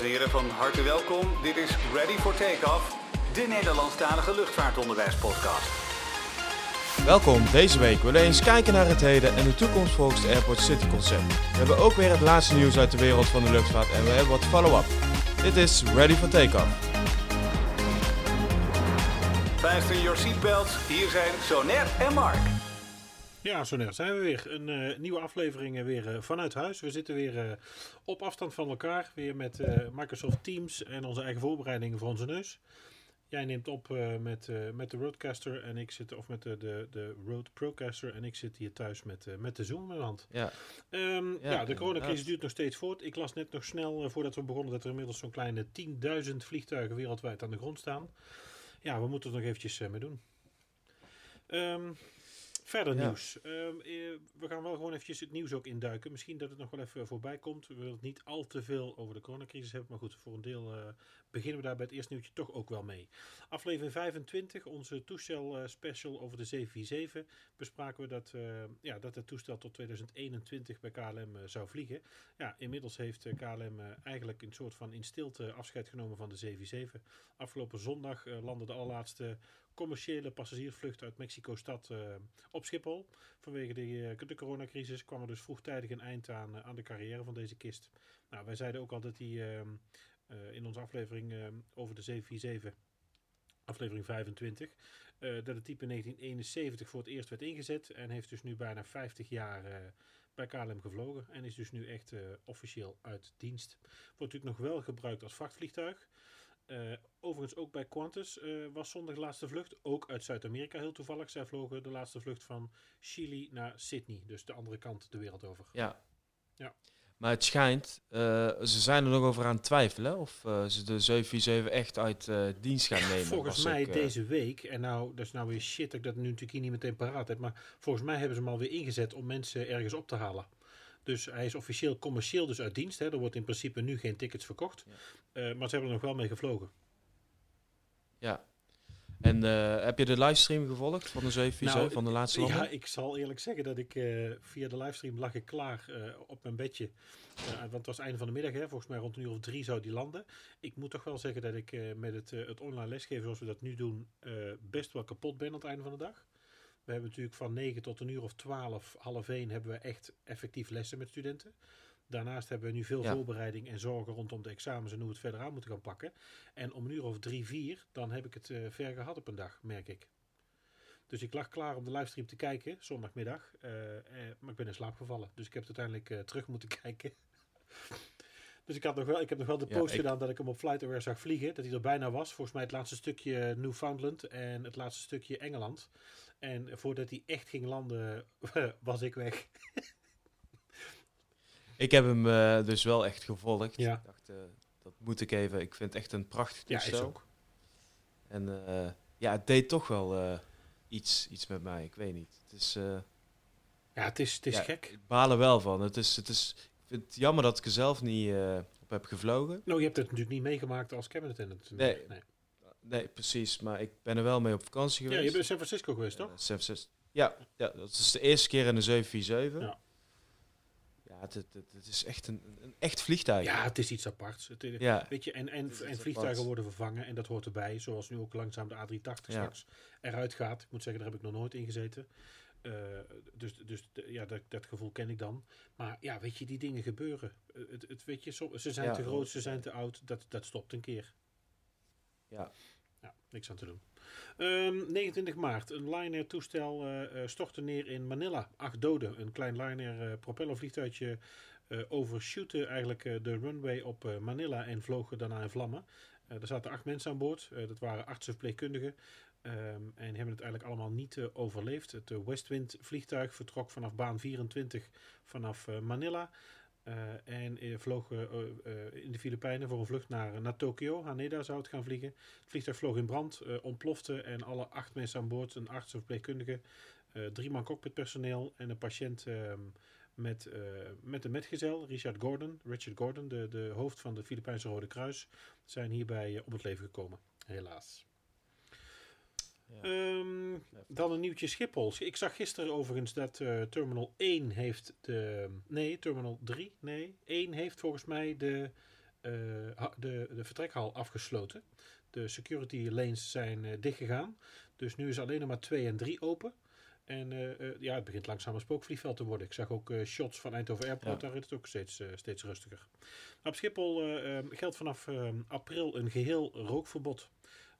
Dames en heren, van harte welkom. Dit is Ready for Takeoff, de Nederlandstalige luchtvaartonderwijspodcast. Welkom, deze week willen we eens kijken naar het heden en de toekomst volgens het Airport City concept. We hebben ook weer het laatste nieuws uit de wereld van de luchtvaart en we hebben wat follow-up. Dit is Ready for Takeoff. Fasten your seatbelts, hier zijn Sonet en Mark. Ja, zo net zijn we weer. Een eh, nieuwe aflevering eh, weer eh, vanuit huis. We zitten weer op afstand van elkaar. Weer met Microsoft Teams en onze eigen voorbereidingen voor onze neus. Jij neemt op met, met de Roadcaster en ik zit, of met de, de, de Road Procaster en ik zit hier thuis met, met de Zoom in mijn hand. Ja, Ehm, ja, Ja, de coronacrisis duurt nog steeds voort. Ik las net nog snel voordat we begonnen dat er inmiddels zo'n kleine 10.000 vliegtuigen wereldwijd aan de grond staan. Ja, we moeten er nog eventjes mee doen. Ehm, verder Ja. nieuws. Ehm, eh, we gaan wel gewoon eventjes het nieuws ook induiken. Misschien dat het nog wel even voorbij komt. We willen het niet al te veel over de coronacrisis hebben. Maar goed, voor een deel eh, beginnen we daar bij het eerste nieuwtje toch ook wel mee. Aflevering 25, onze toestel eh, special over de 747 bespraken we dat, ja, dat het toestel tot 2021 bij KLM zou vliegen. Ja, inmiddels heeft KLM eigenlijk een soort van in stilte afscheid genomen van de 747. Afgelopen zondag landde de allerlaatste commerciële passagiersvlucht uit Mexico-stad eh, op Schiphol. Vanwege de, eh, de coronacrisis kwam er dus vroegtijdig een eind aan, eh, aan de carrière van deze kist. Nou, wij zeiden ook al dat die ehm, eh, in onze aflevering over de 747 aflevering 25, eh, dat het type 1971 voor het eerst werd ingezet en heeft dus nu bijna 50 jaar bij KLM gevlogen en is dus nu echt officieel uit dienst. Wordt natuurlijk nog wel gebruikt als vrachtvliegtuig. Eh, overigens ook bij Qantas eh, was zondag de laatste vlucht, ook uit Zuid-Amerika heel toevallig. Zij vlogen de laatste vlucht van Chili naar Sydney, dus de andere kant de wereld over. ja. Ja. Maar het schijnt, eh, ze zijn er nog over aan het twijfelen of ze de 747 echt uit dienst gaan nemen. Volgens mij deze week, en nou, dat is nou weer shit dat ik dat nu natuurlijk niet meteen paraat heb, maar volgens mij hebben ze hem alweer ingezet om mensen ergens op te halen. Dus hij is officieel commercieel dus uit dienst. Hè. Er wordt in principe nu geen tickets verkocht. Eh, maar ze hebben er nog wel mee gevlogen. Ja. En eh, heb je de livestream gevolgd van de 747, Nou, van de laatste Ja, landing? ik zal eerlijk zeggen dat ik eh, via de livestream lag ik klaar op mijn bedje. Want het was einde van de middag, hè. volgens mij rond een uur of drie zou die landen. Ik moet toch wel zeggen dat ik met het, het online lesgeven zoals we dat nu doen, best wel kapot ben aan het einde van de dag. We hebben natuurlijk van 9 tot een uur of 12, half 1 hebben we echt effectief lessen met studenten. Daarnaast hebben we nu veel Ja. voorbereiding en zorgen rondom de examens en hoe we het verder aan moeten gaan pakken. En om een uur of drie, vier, dan heb ik het eh, ver gehad op een dag, merk ik. Dus ik lag klaar om de livestream te kijken, zondagmiddag. eh, eh, maar ik ben in slaap gevallen. Dus ik heb het uiteindelijk eh, terug moeten kijken. dus ik, had nog wel, ik heb nog wel de Ja, post ik- gedaan dat ik hem op Flight Aware zag vliegen. Dat hij er bijna was. Volgens mij het laatste stukje Newfoundland en het laatste stukje Engeland. En voordat hij echt ging landen, was ik weg. Ik heb hem eh, dus wel echt gevolgd. Ja. Ik dacht, eh, dat moet ik even. Ik vind het echt een prachtig Ja, toestel. is ook. En eh, ja, het deed toch wel iets, iets met mij. Ik weet niet. Het is, Ja, het is, het is ja, gek. Ik baal er wel van. Het is, het is, ik vind het jammer dat ik er zelf niet op heb gevlogen. Nou, je hebt het natuurlijk niet meegemaakt als cabinet attendant. Nee. nee. Nee, precies. Maar ik ben er wel mee op vakantie Ja, geweest. je bent in San Francisco geweest, toch? Eh, 767. Ja, ja, dat is de eerste keer in de 747. Ja. Ja, het, het, het, is echt een, een echt vliegtuig. Ja, het is iets aparts. Het, Ja. Weet je, en, en, en vliegtuigen apart. worden vervangen en dat hoort erbij. Zoals nu ook langzaam de A380 Ja. straks eruit gaat. Ik moet zeggen, daar heb ik nog nooit in gezeten. Eh, dus dus ja, dat, dat gevoel ken ik dan. Maar ja, weet je, die dingen gebeuren. Eh, Het, het, weet je, ze zijn Ja, te groot, ze zijn te oud. Dat, dat stopt een keer. Ja. Ja, niks aan te doen. Ehm, 29 maart. Een Lion toestel eh, eh, stortte neer in Manila. Acht doden. Een klein Lion Air eh, propellervliegtuigje eh overshootte eigenlijk de runway op Manila en vloog daarna in vlammen. Er zaten acht mensen aan boord. Dat waren artsen verpleegkundigen. Ehm, en hebben het eigenlijk allemaal niet overleefd. Het Westwind vliegtuig vertrok vanaf baan 24 vanaf Manila. Eh, en eh, vloog eh, in de Filipijnen voor een vlucht naar, naar Tokio. Haneda zou het gaan vliegen. Het vliegtuig vloog in brand, ontplofte en alle acht mensen aan boord, een arts en verpleegkundige, drie man cockpitpersoneel en een patiënt ehm, met, met een metgezel, Richard Gordon, Richard Gordon, de, de hoofd van de Filipijnse Rode Kruis, zijn hierbij om het leven gekomen. Helaas. Ehm, dan een nieuwtje Schiphol. Ik zag gisteren overigens dat eh, Terminal 1 heeft de... Nee, Terminal 3. Nee, 1 heeft volgens mij de ha- de, de vertrekhal afgesloten. De security lanes zijn eh, dichtgegaan. Dus nu is alleen nog maar 2 en 3 open. En ja, het begint langzaam een spookvliegveld te worden. Ik zag ook shots van Eindhoven Airport, Ja. daar is het ook steeds, steeds rustiger. Op Schiphol geldt vanaf april een geheel rookverbod.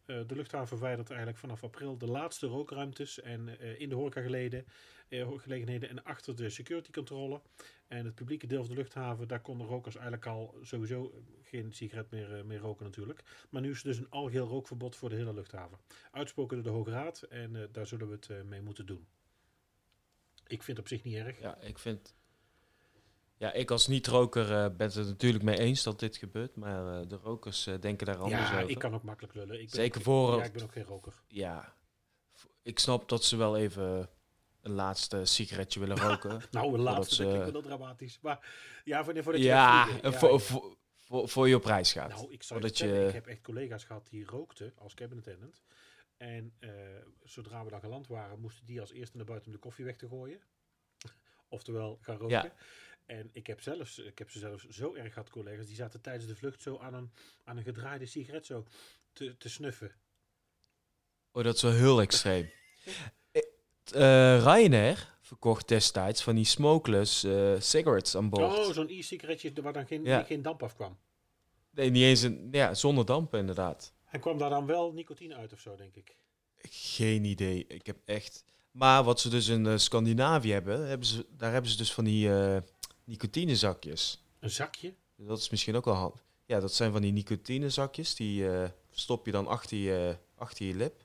Eh, de luchthaven verwijdert eigenlijk vanaf april de laatste rookruimtes en eh, in de horecageleden, eh, en achter de security controle. En het publieke deel van de luchthaven, daar konden rokers eigenlijk al sowieso geen sigaret meer, meer roken natuurlijk. Maar nu is er dus een algeheel rookverbod voor de hele luchthaven. Uitsproken door de Hoge Raad en daar zullen we het mee moeten doen. Ik vind het op zich niet erg. Ja, ik vind... Ja, ik als niet-roker eh, ben het er natuurlijk mee eens dat dit gebeurt. Maar eh, de rokers eh, denken daar anders Ja, over. ik kan ook makkelijk lullen. Ik ben Zeker ook- voor- Ja, ik ben ook geen roker. Ja, ik snap dat ze wel even een laatste sigaretje willen roken. Nou, een laatste, ze- dat klinkt wel dramatisch. Maar ja, voor, voordat je ja, Ja, voor, ja. Voor, voor, voor je op reis gaat. Nou, ik zou je ik heb echt collega's gehad die rookten als cabin attendant. En zodra we dan geland waren, moesten die als eerste naar buiten om de koffie weg te gooien. Oftewel gaan roken. En ik heb, zelfs, ik heb ze zelfs zo erg gehad, collega's, die zaten tijdens de vlucht zo aan een, aan een gedraaide sigaret zo te, te snuffen. Oh, dat is wel heel extreem. Eh, Ryanair verkocht destijds van die smokeless eh, cigarettes aan boord. Oh, zo'n e-sigaretje waar dan geen, Ja. geen damp afkwam. Nee, niet eens een... Ja, zonder dampen inderdaad. En kwam daar dan wel nicotine uit of zo, denk ik. Geen idee. Ik heb echt... Maar wat ze dus in Scandinavië hebben, hebben ze, daar hebben ze dus van die nicotinezakjes. Een zakje? Dat is misschien ook wel handig. Ja, dat zijn van die nicotinezakjes. Die eh, stop je dan achter je, achter je lip.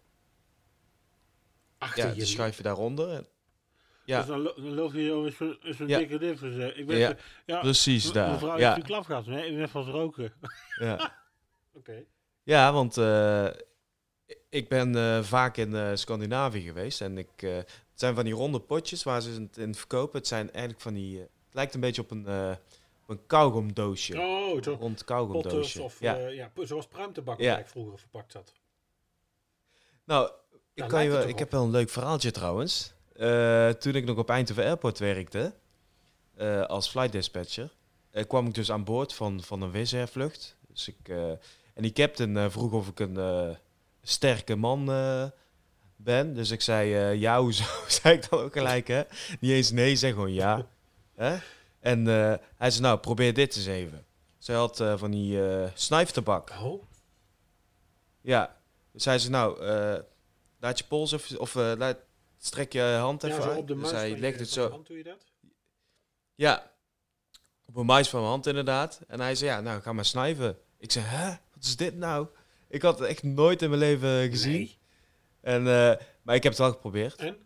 Achter Ja, je lip. schuif je daaronder. En- Ja, Dus dan, lo- dan loop je over zo'n Ja. dikke lip gezet. Ik ben, Ja, ja, precies daar. Mevrouw, Ja. heeft klap gehad? Nee, u bent van roken. ja. Oké. ja, want eh, ik ben eh, vaak in Scandinavië geweest. En ik, het zijn van die ronde potjes waar ze het in verkopen. Het zijn eigenlijk van die... eh, lijkt een beetje op een, eh op een kauwgomdoosje. Oh, zo rond kauwgomdoosje. of ja. pu- zoals pruimtebak Ja. waar ik vroeger verpakt zat. Nou, ik, Daar kan je wel, ik heb wel een leuk verhaaltje trouwens. Eh, toen ik nog op Eindhoven Airport werkte, eh, als flight dispatcher, eh, kwam ik dus aan boord van, van een Wizz Air vlucht. Dus ik, eh, en die captain eh, vroeg of ik een eh, sterke man eh, ben. Dus ik zei eh, ja, hoezo? zei ik dan ook gelijk, hè? Niet eens nee, zeg gewoon ja. Hè? En eh, hij zei, nou, probeer dit eens even. Zij had eh, van die eh snuiftabak. Oh, Ja, dus hij zei, nou, laat je pols even, of laat, strek je hand even ja, uit. dus hij je, het zo, hand doe je dat? ja, op een muis van mijn hand inderdaad. En hij zei, ja, nou, ga maar snuiven. Ik zei, hè, wat is dit nou? Ik had het echt nooit in mijn leven gezien. Nee. En, maar ik heb het wel geprobeerd. En?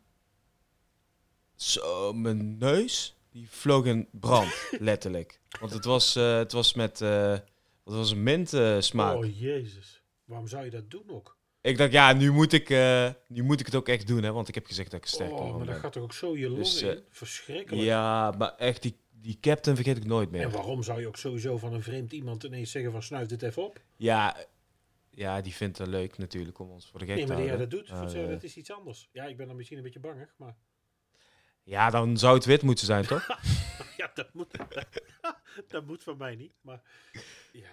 Zo, mijn neus, die vloog in brand, letterlijk. Want het was, eh, het was met, het was een mint smaak. Oh, jezus. Waarom zou je dat doen ook? Ik dacht, ja, nu moet ik, eh, nu moet ik het ook echt doen, hè, want ik heb gezegd dat ik een sterke oh, maar dat ben. gaat toch ook zo je longen Dus, in? Verschrikkelijk. Ja, maar echt, die, die captain vergeet ik nooit En meer. waarom zou je ook sowieso van een vreemd iemand ineens zeggen van snuif dit even op? Ja, ja, die vindt het leuk natuurlijk om ons voor de gek Nee, maar houden. dat doet, dat is iets anders. Ja, ik ben dan misschien een beetje bangig, maar... Ja, dan zou het wit moeten zijn, toch? Ja, dat moet, dat moet van mij niet, maar... Ja.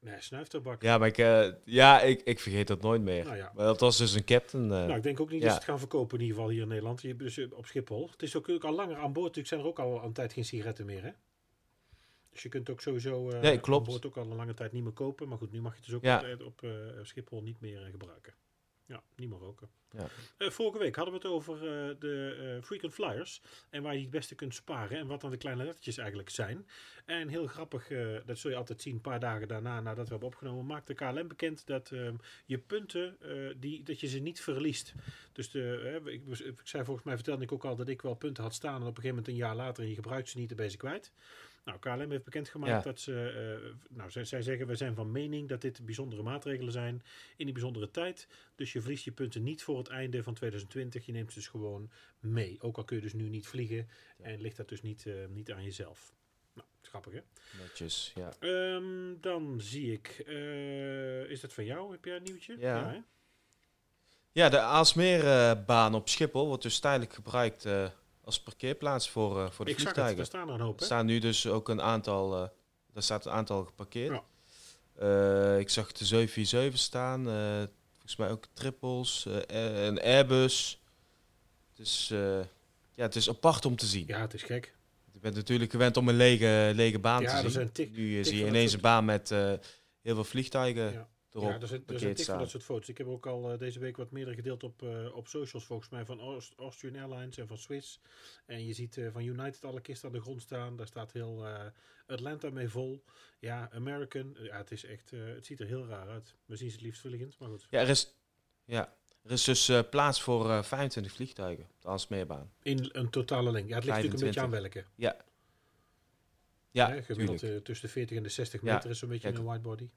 Nee, snuiftabak. ja, maar ik, eh, ja, ik, ik vergeet dat nooit meer. Nou ja. Maar dat was dus een captain. eh, Nou, ik denk ook niet Ja. dat ze het gaan verkopen in ieder geval hier in Nederland. Je, dus eh, op Schiphol. Het is ook, ook al langer aan boord. Natuurlijk zijn er ook al een tijd geen sigaretten meer, hè? Dus je kunt ook sowieso eh Nee, klopt. aan boord ook al een lange tijd niet meer kopen. Maar goed, nu mag je het dus ook Ja. op eh, Schiphol niet meer gebruiken. Ja, niet meer roken. Ja. Eh, vorige week hadden we het over eh, de eh, frequent flyers. En waar je het beste kunt sparen. En wat dan de kleine lettertjes eigenlijk zijn. En heel grappig, dat zul je altijd zien een paar dagen daarna nadat we hebben opgenomen. Maakt de KLM bekend dat ehm, je punten, die, dat je ze niet verliest. Dus de, ik, ik zei volgens mij, vertelde ik ook al dat ik wel punten had staan. En op een gegeven moment een jaar later en je gebruikt ze niet, dan ben je ze kwijt. Nou, KLM heeft bekendgemaakt Ja. dat ze, eh, nou, zij, zij zeggen, we zijn van mening dat dit bijzondere maatregelen zijn in die bijzondere tijd. Dus je verliest je punten niet voor het einde van 2020. Je neemt ze dus gewoon mee. Ook al kun je dus nu niet vliegen en ligt dat dus niet, eh, niet aan jezelf. Nou, grappig hè? netjes, ja. Ehm, dan zie ik, eh, is dat van jou? Heb jij een nieuwtje? Ja. hè? Ja, de Aalsmeerbaan op Schiphol wordt dus tijdelijk gebruikt als parkeerplaats voor, eh, voor de ik vliegtuigen. daar staan er een hoop Er staan nu dus ook een aantal, eh, Daar staat een aantal geparkeerd. Ja. Eh, ik zag de 747 staan. volgens mij ook triples. een Airbus. Dus ja, het is apart om te zien. Ja, het is gek. Je bent natuurlijk gewend om een lege, lege baan Ja, te er zien. zijn tik- nu zie je ineens een baan met heel veel vliegtuigen Ja. Erop ja, er zijn, er zijn van dat soort foto's. Ik heb ook al eh, deze week wat meerdere gedeeld op, eh, op socials volgens mij van Aust- Austrian Airlines en van Swiss. En je ziet eh, van United alle kisten aan de grond staan. Daar staat heel Atlanta mee vol. Ja, American. Ja, het is echt, het ziet er heel raar uit. We zien ze het liefst vliegend, maar goed. Ja, er is, ja, er is dus plaats voor eh 25 vliegtuigen op de. In een totale lengte. Ja, het ligt natuurlijk een beetje aan 25. welke. Ja, ja gemiddeld tussen de 40 en de 60 Ja, meter is zo'n beetje kijk. een widebody.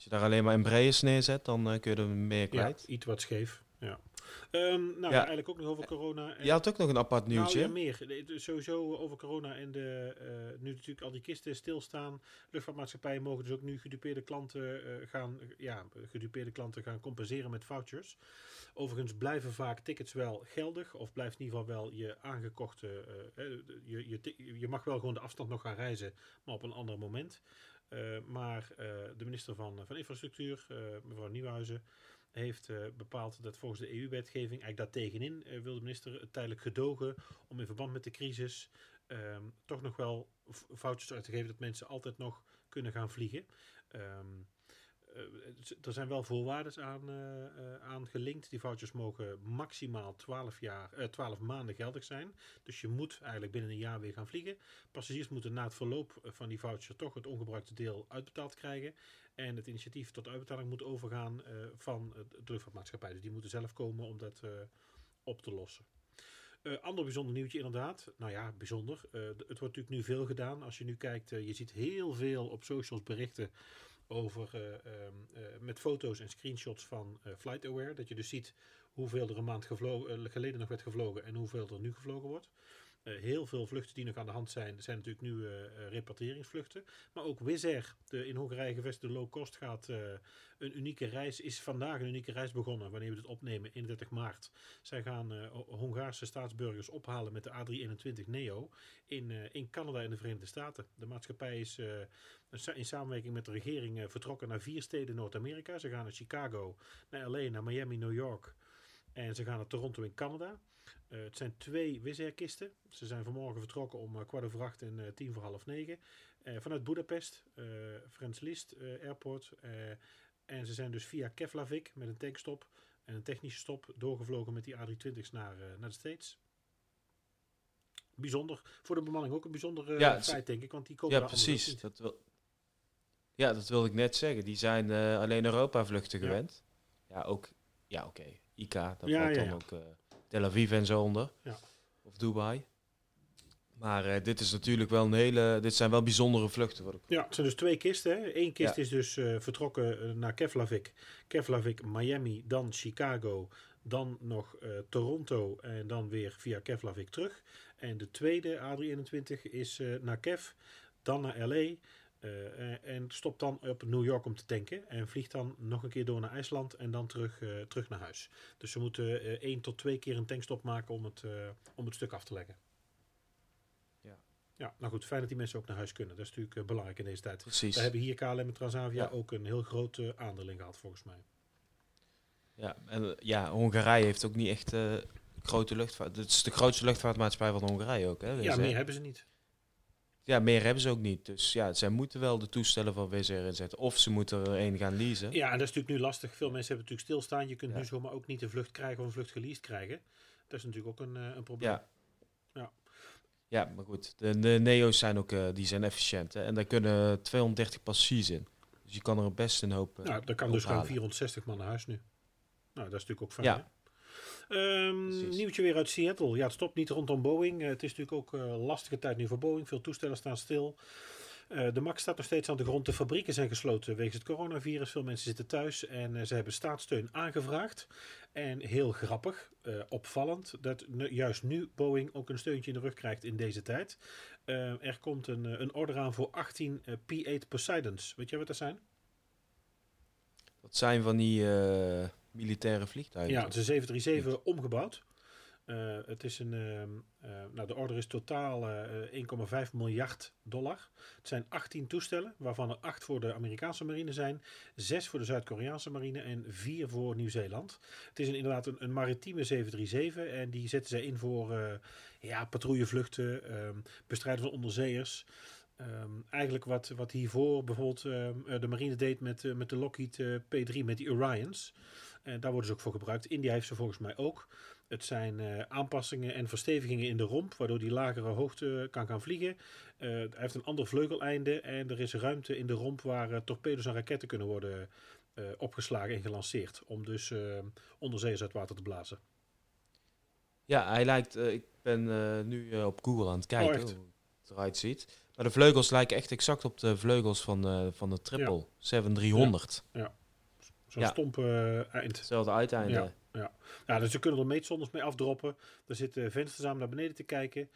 Als je daar alleen maar Embraers neerzet, dan eh, kun je er meer Ja, kwijt. iets wat scheef. Ja. Ehm, nou, Ja. eigenlijk ook nog over corona. En- Je had ook nog een apart nieuwtje. Nou, ja, meer. Sowieso over corona en de, eh, nu natuurlijk al die kisten stilstaan. Luchtvaartmaatschappijen mogen dus ook nu gedupeerde klanten, eh, gaan, ja, gedupeerde klanten gaan compenseren met vouchers. Overigens blijven vaak tickets wel geldig, of blijft in ieder geval wel je aangekochte. je, je, je mag wel gewoon de afstand nog gaan reizen, maar op een ander moment. Eh, maar eh, de minister van, van Infrastructuur, eh, mevrouw Nieuwhuizen, heeft eh, bepaald dat volgens de EU-wetgeving, eigenlijk daartegenin, eh wil de minister het tijdelijk gedogen om in verband met de crisis ehm, toch nog wel vouchers uit te geven dat mensen altijd nog kunnen gaan vliegen. Ehm, eh, er zijn wel voorwaarden aan, eh, eh, aan gelinkt. Die vouchers mogen maximaal 12, jaar, eh, 12 maanden geldig zijn. Dus je moet eigenlijk binnen een jaar weer gaan vliegen. Passagiers moeten na het verloop eh, van die voucher toch het ongebruikte deel uitbetaald krijgen. En het initiatief tot uitbetaling moet overgaan eh, van eh, de luchtvaartmaatschappij. Dus die moeten zelf komen om dat eh, op te lossen. Eh ander bijzonder nieuwtje inderdaad. Nou ja, bijzonder. Eh, het wordt natuurlijk nu veel gedaan. Als je nu kijkt, eh, je ziet heel veel op socials berichten over eh, ehm, eh, met foto's en screenshots van eh FlightAware. Dat je dus ziet hoeveel er een maand geleden nog werd gevlogen en hoeveel er nu gevlogen wordt. Eh, heel veel vluchten die nog aan de hand zijn, zijn natuurlijk nu eh, repatriëringsvluchten. Maar ook Wizz Air, de in Hongarije gevestigde low-cost, gaat een unieke reis, is vandaag een unieke reis begonnen, wanneer we dit opnemen, 31 maart. Zij gaan Ho- Hongaarse staatsburgers ophalen met de A321 Neo in, in Canada en de Verenigde Staten. De maatschappij is in samenwerking met de regering vertrokken naar vier steden Noord-Amerika. Ze gaan naar Chicago, naar LA, naar Miami, New York. En ze gaan naar Toronto in Canada. Eh, het zijn twee Wizz kisten. Ze zijn vanmorgen vertrokken om eh, kwart over acht en eh, tien voor half negen. Vanuit Budapest, Frans Liszt Airport. En ze zijn dus via Keflavik met een tankstop en een technische stop doorgevlogen met die A320's naar, naar de States. Bijzonder. Voor de bemanning ook een bijzonder Ja, feit, denk ik. Want die komen Ja, precies. Dat wil, ja, dat wilde ik net zeggen. Die zijn alleen Europa-vluchten gewend. Ja, ook. Ja, oké. IK, daar Ja, valt dan ook Tel Aviv en zo onder. Ja. Of Dubai. Maar eh, dit is natuurlijk wel een hele. Dit zijn wel bijzondere vluchten. Wat ik, Ja, het zijn dus twee kisten. Hè. Eén kist Ja. is dus eh, vertrokken eh, naar Keflavik. Keflavik, Miami, dan Chicago, dan nog Toronto en dan weer via Keflavik terug. En de tweede A321 is naar Kev, dan naar LA eh, en stopt dan op New York om te tanken. En vliegt dan nog een keer door naar IJsland en dan terug, eh, terug naar huis. Dus ze moeten eh, één tot twee keer een tankstop maken om het, om het stuk af te leggen. Ja. Ja, nou goed, fijn dat die mensen ook naar huis kunnen. Dat is natuurlijk belangrijk in deze tijd. precies. We hebben hier KLM en Transavia Ja. ook een heel groot aandeel in gehad, volgens mij. Ja, en ja, Hongarije heeft ook niet echt grote luchtvaart. Het is de grootste luchtvaartmaatschappij van Hongarije ook. Hè, ja, Air. meer hebben ze niet. Ja, meer hebben ze ook niet. Dus ja, zij moeten wel de toestellen van Wizz Air inzetten. Of ze moeten er een gaan leasen. Ja, en dat is natuurlijk nu lastig. Veel mensen hebben natuurlijk stilstaan. Je kunt Ja. nu zomaar ook niet een vlucht krijgen of een vlucht geleased krijgen. Dat is natuurlijk ook een, eh, een probleem. Ja. Ja. Ja, maar goed. De, de Neo's zijn ook eh, die zijn efficiënt. Hè? En daar kunnen 230 passagiers in. Dus je kan er best een hoop. eh, nou, daar kan dus gewoon ophalen. 460 man naar huis nu. Nou, dat is natuurlijk ook fijn. Ja. hè? Precies. nieuwtje weer uit Seattle. Ja, het stopt niet rondom Boeing. Eh, het is natuurlijk ook eh lastige tijd nu voor Boeing. Veel toestellen staan stil. Eh, de MAX staat nog steeds aan de grond. De fabrieken zijn gesloten wegens het coronavirus. Veel mensen zitten thuis en ze hebben staatssteun aangevraagd. En heel grappig, opvallend, dat nu- juist nu Boeing ook een steuntje in de rug krijgt in deze tijd. Er komt een, een order aan voor 18 eh, P-8 Poseidons. Weet jij wat dat zijn? Dat zijn van die militaire vliegtuigen. Ja, het is een 737 omgebouwd. Eh, het is een, ehm, eh, nou, de order is totaal eh, 1,5 miljard dollar. Het zijn 18 toestellen, waarvan er 8 voor de Amerikaanse marine zijn, 6 voor de Zuid-Koreaanse marine en 4 voor Nieuw-Zeeland. Het is inderdaad een, een maritieme 737 en die zetten zij in voor eh, ja, patrouillevluchten, ehm, bestrijden van onderzeeërs. Ehm, eigenlijk wat, wat hiervoor bijvoorbeeld eh, de marine deed met, eh, met de Lockheed eh, P3, met die Orions. En daar worden ze ook voor gebruikt. India heeft ze volgens mij ook. Het zijn eh, aanpassingen en verstevigingen in de romp, waardoor die lagere hoogte kan gaan vliegen. Eh, hij heeft een ander vleugeleinde en er is ruimte in de romp waar eh, torpedo's en raketten kunnen worden eh, opgeslagen en gelanceerd. Om dus onderzeeërs uit water te blazen. Ja, hij lijkt... eh, ik ben eh, nu eh, op Google aan het kijken echt? hoe het eruit ziet. Maar de vleugels lijken echt exact op de vleugels van, eh, van de Triple 7300. Zo'n Ja. stomp eh, eind. Hetzelfde uiteinde. Ja. Ja, dus ze kunnen er meetzonders mee afdroppen. Er zitten vensters aan om naar beneden te kijken.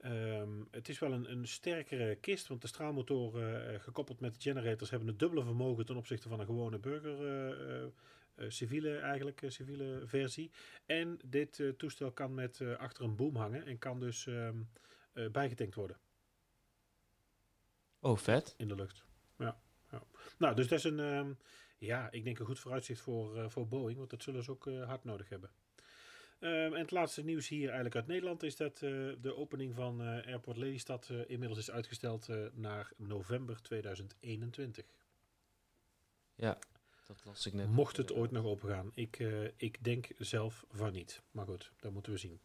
Ehm, het is wel een, een sterkere kist, want de straalmotoren eh, gekoppeld met de generators hebben het dubbele vermogen ten opzichte van een gewone burger, eh, civiele eigenlijk, civiele versie. En dit toestel kan met achter een boom hangen en kan dus ehm, eh, bijgetankt worden Oh, vet. in de lucht. Ja, ja. Nou, dus dat is een, ehm, ja, ik denk een goed vooruitzicht voor, eh, voor Boeing, want dat zullen ze ook eh, hard nodig hebben. Ehm, en het laatste nieuws hier eigenlijk uit Nederland is dat eh, de opening van Airport Lelystad inmiddels is uitgesteld naar november 2021. Ja, dat las ik net. Mocht het ooit nog open gaan. Ik, ik denk zelf van niet. Maar goed, dat moeten we zien.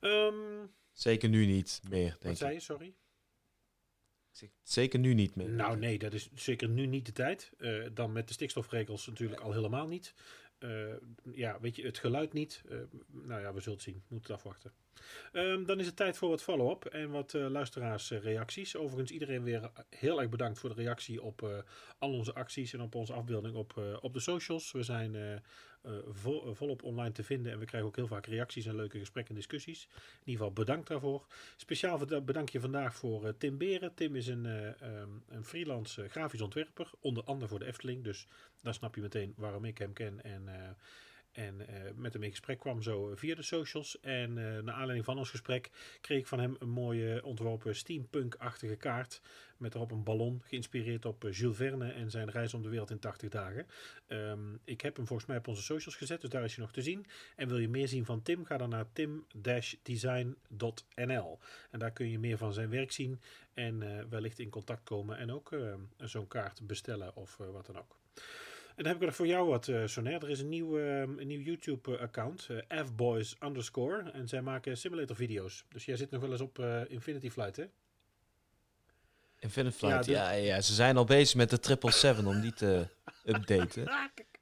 Ehm, Zeker nu niet meer, wat denk zei ik. je, sorry? Zeker nu niet meer. Nou nee, dat is zeker nu niet de tijd. Eh, dan met de stikstofregels natuurlijk al helemaal niet. Eh, ja, weet je, het geluid niet. Eh, nou ja, we zullen het zien. We moeten het afwachten. Ehm, dan is het tijd voor wat follow-up en wat luisteraarsreacties. Overigens iedereen weer heel erg bedankt voor de reactie op al onze acties en op onze afbeelding op, op de socials. We zijn vol- eh, volop online te vinden en we krijgen ook heel vaak reacties en leuke gesprekken en discussies. In ieder geval bedankt daarvoor. Speciaal verd- bedankje vandaag voor eh, Tim Beren. Tim is een, eh, ehm, een freelance eh, grafisch ontwerper, onder andere voor de Efteling. Dus daar snap je meteen waarom ik hem ken en, eh, en eh, met hem in gesprek kwam zo via de socials. En eh naar aanleiding van ons gesprek kreeg ik van hem een mooie ontworpen steampunk-achtige kaart. Met erop een ballon, geïnspireerd op eh, Jules Verne en zijn reis om de wereld in 80 dagen. Ehm, ik heb hem volgens mij op onze socials gezet, dus daar is hij nog te zien. En wil je meer zien van Tim, ga dan naar tim-design.nl. En daar kun je meer van zijn werk zien en wellicht in contact komen en ook zo'n kaart bestellen of wat dan ook. En dan heb ik er voor jou wat, eh Sonair. Er is een nieuw, eh, een nieuw YouTube-account, eh fboys underscore. En zij maken simulator-video's. Dus jij zit nog wel eens op eh, Infinity Flight, hè? Infinite Flight, Ja, ja, de- ja, ze zijn al bezig met de 777 om die te updaten.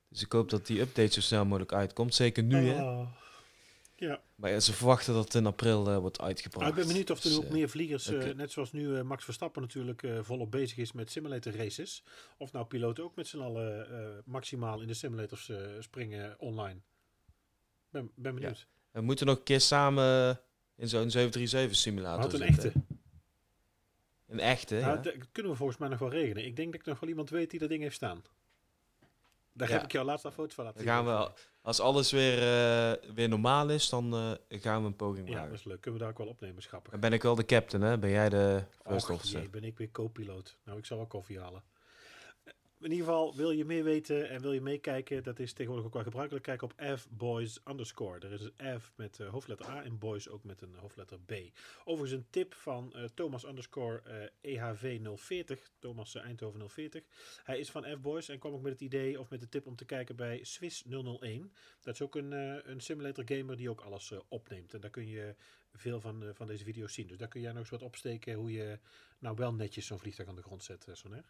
Dus ik hoop dat die update zo snel mogelijk uitkomt. Zeker nu, hè. Ja, Maar ja, ze verwachten dat het in april eh, wordt uitgebracht. Ik ben benieuwd of er Dus, ook eh, meer vliegers, eh, net zoals nu Max Verstappen natuurlijk volop bezig is met simulator races. Of nou piloten ook met z'n allen maximaal in de simulators springen online. Ben, ben benieuwd. We moeten nog een keer samen in zo'n 737 simulator Had een zitten. echte. Een echte, Nou, ja. dat kunnen we volgens mij nog wel regelen. Ik denk dat ik nog wel iemand weet die dat ding heeft staan. Daar Ja. heb ik jou laatst een foto van laten Dan gaan zien. we, als alles weer, eh, weer normaal is, dan eh, gaan we een poging Ja, maken. dat is leuk. Kunnen we daar ook wel opnemen, schappig. Dan ben ik wel de captain, hè? Ben jij de first officer? jee, ben ik weer co-piloot. Nou, ik zal wel koffie halen. In ieder geval, wil je meer weten en wil je meekijken, dat is tegenwoordig ook wel gebruikelijk. Kijk op fboys underscore. Er is een F met eh, hoofdletter A en boys ook met een hoofdletter B. Overigens een tip van eh, Thomas underscore eh, EHV 040, Thomas eh, Eindhoven 040. Hij is van F-Boys en kwam ook met het idee of met de tip om te kijken bij Swiss 001. Dat is ook een, eh, een simulator gamer die ook alles eh, opneemt. En daar kun je veel van, eh, van deze video's zien. Dus daar kun jij nog eens wat opsteken hoe je nou wel netjes zo'n vliegtuig aan de grond zet, eh, Soner.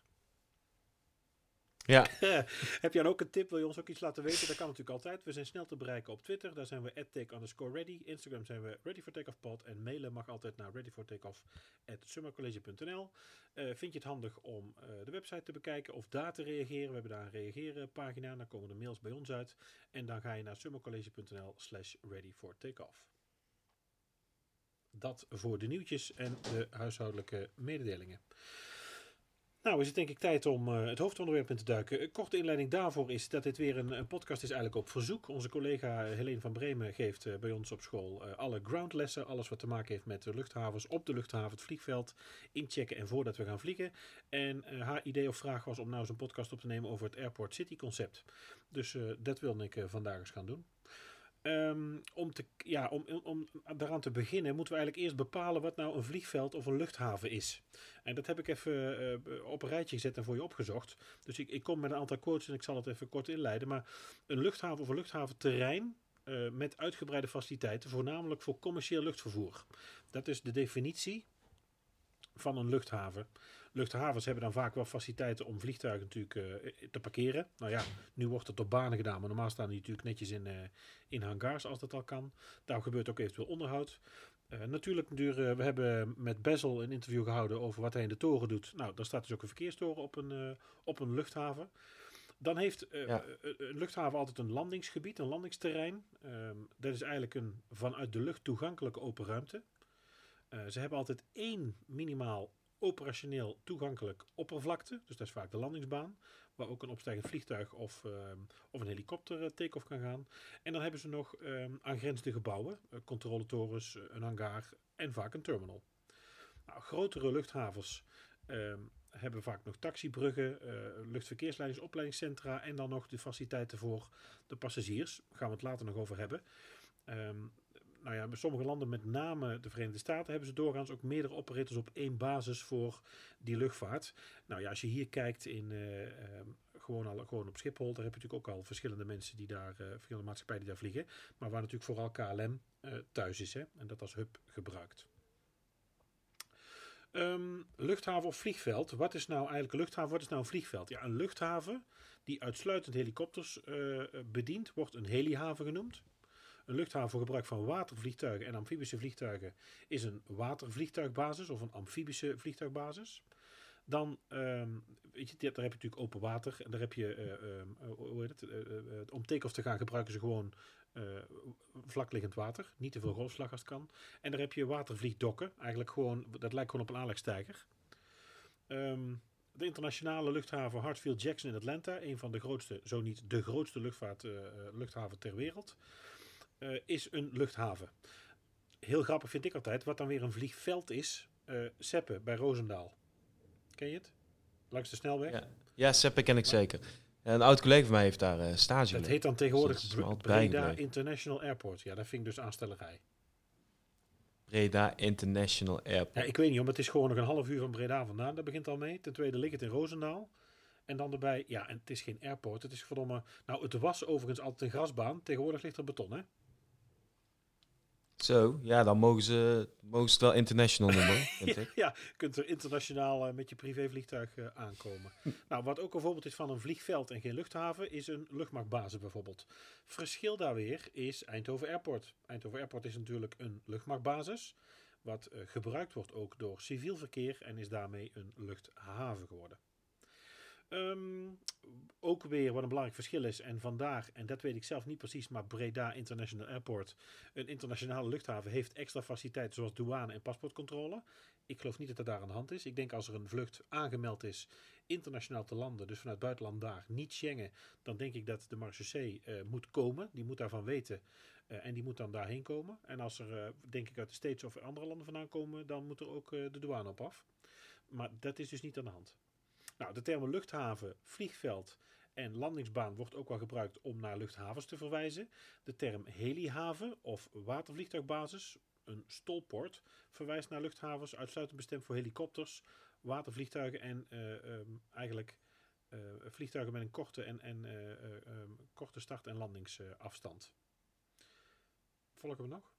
Ja, Heb jij dan ook een tip? Wil je ons ook iets laten weten? Dat kan natuurlijk altijd. We zijn snel te bereiken op Twitter. Daar zijn we take underscore ready. Instagram zijn we ready for takeoff pod. En mailen mag altijd naar ready for takeoff at summercollege.nl. Eh, vind je het handig om eh, de website te bekijken of daar te reageren? We hebben daar een reageren pagina. Dan komen de mails bij ons uit. En dan ga je naar summercollege.nl slash ready for. Dat voor de nieuwtjes en de huishoudelijke mededelingen. Nou, is het denk ik tijd om uh, het hoofdonderwerp in te duiken. Een korte inleiding daarvoor is dat dit weer een, podcast is eigenlijk op verzoek. Onze collega Helene van Bremen geeft uh, bij ons op school uh, alle groundlessen. Alles wat te maken heeft met de luchthavens, op de luchthaven, het vliegveld, inchecken en voordat we gaan vliegen. En haar idee of vraag was om nou eens een podcast op te nemen over het Airport City concept. Dus dat wilde ik vandaag eens gaan doen. Um, om, te, ja, om, om daaraan te beginnen moeten we eigenlijk eerst bepalen wat nou een vliegveld of een luchthaven is. En dat heb ik even uh, op een rijtje gezet en voor je opgezocht. Dus ik, ik kom met een aantal quotes en ik zal het even kort inleiden. Maar een luchthaven of een luchthaventerrein uh, met uitgebreide faciliteiten, voornamelijk voor commercieel luchtvervoer. Dat is de definitie van een luchthaven. Luchthavens hebben dan vaak wel faciliteiten om vliegtuigen natuurlijk uh, te parkeren. Nou ja, nu wordt het op banen gedaan, maar normaal staan die natuurlijk netjes in, uh, in hangars als dat al kan. Daar gebeurt ook eventueel onderhoud. Uh, natuurlijk, we hebben met Bezel een interview gehouden over wat hij in de toren doet. Nou, daar staat dus ook een verkeerstoren op een, op een luchthaven. Dan heeft ja. een luchthaven altijd een landingsgebied, een landingsterrein. Ehm, dat is eigenlijk een vanuit de lucht toegankelijke open ruimte. ze hebben altijd één minimaal operationeel toegankelijk oppervlakte. Dus dat is vaak de landingsbaan. Waar ook een opstijgend vliegtuig of, uh, of een helikopter uh, take-off kan gaan. En dan hebben ze nog um, aangrenzende gebouwen. Uh, controletorens, een hangar en vaak een terminal. Nou, grotere luchthavens um, hebben vaak nog taxibruggen, opleidingscentra. En dan nog de faciliteiten voor de passagiers. Daar gaan we het later nog over hebben. Nou ja, bij sommige landen, met name de Verenigde Staten, hebben ze doorgaans ook meerdere operators op één basis voor die luchtvaart. Nou ja, als je hier kijkt in uh, uh, gewoon, al, gewoon op Schiphol, daar heb je natuurlijk ook al verschillende mensen die daar, uh, verschillende maatschappijen die daar vliegen. Maar waar natuurlijk vooral KLM thuis is hè, en dat als hub gebruikt. Um, luchthaven of vliegveld. Wat is nou eigenlijk een luchthaven? Wat is nou een vliegveld? Ja, een luchthaven die uitsluitend helikopters bedient, wordt een helihaven genoemd. Een luchthaven voor gebruik van watervliegtuigen en amfibische vliegtuigen is een watervliegtuigbasis of een amfibische vliegtuigbasis. Dan, um, weet je, daar heb je natuurlijk open water. En daar heb je, uh, um, hoe heet het, uh, uh, om take-off te gaan gebruiken ze gewoon vlakliggend water. Niet te veel golfslag als het kan. En daar heb je watervliegdokken. Eigenlijk gewoon, dat lijkt gewoon op een aanlegstijger. Um, de internationale luchthaven Hartsfield-Jackson in Atlanta. Een van de grootste, zo niet de grootste luchtvaart, luchthaven ter wereld uh, is een luchthaven. Heel grappig vind ik altijd, wat dan weer een vliegveld is, uh, Seppe bij Roosendaal. Ken je het? Langs de snelweg? Ja, ja Seppe ken ik zeker. Een oud collega van mij heeft daar uh, stage Het heet dan tegenwoordig dus Breda International Airport. Ja, dat vind ik dus aanstellerij. Breda International Airport. Ja, ik weet niet, want het is gewoon nog een half uur van Breda vandaan. Dat begint al mee. Ten tweede ligt het in Roosendaal. En dan erbij, ja, en het is geen airport. Het is verdomme... Nou, het was overigens altijd een grasbaan. Tegenwoordig ligt er beton, hè? Zo, ja, dan mogen ze, mogen ze het wel international noemen, vind ik. ja, je kunt er internationaal uh, met je privévliegtuig uh, aankomen. nou, wat ook een voorbeeld is van een vliegveld en geen luchthaven, is een luchtmachtbasis bijvoorbeeld. Verschil daar weer is Eindhoven Airport. Eindhoven Airport is natuurlijk een luchtmachtbasis, wat uh, gebruikt wordt ook door civiel verkeer en is daarmee een luchthaven geworden. Um, ook weer wat een belangrijk verschil is. En vandaar, en dat weet ik zelf niet precies, maar Breda International Airport, een internationale luchthaven, heeft extra faciliteiten zoals douane en paspoortcontrole. Ik geloof niet dat dat daar aan de hand is. Ik denk als er een vlucht aangemeld is internationaal te landen, dus vanuit buitenland daar, niet Schengen, dan denk ik dat de marechaussee uh, moet komen. Die moet daarvan weten uh, en die moet dan daarheen komen. En als er, uh, denk ik, uit de States of andere landen vandaan komen, dan moet er ook de douane op af. Maar dat is dus niet aan de hand. Nou, de termen luchthaven, vliegveld en landingsbaan wordt ook wel gebruikt om naar luchthavens te verwijzen. De term helihaven of watervliegtuigbasis, een stolport, verwijst naar luchthavens uitsluitend bestemd voor helikopters, watervliegtuigen en uh, um, eigenlijk uh, vliegtuigen met een korte, en, en, uh, um, korte start- en landingsafstand. Volgen we nog?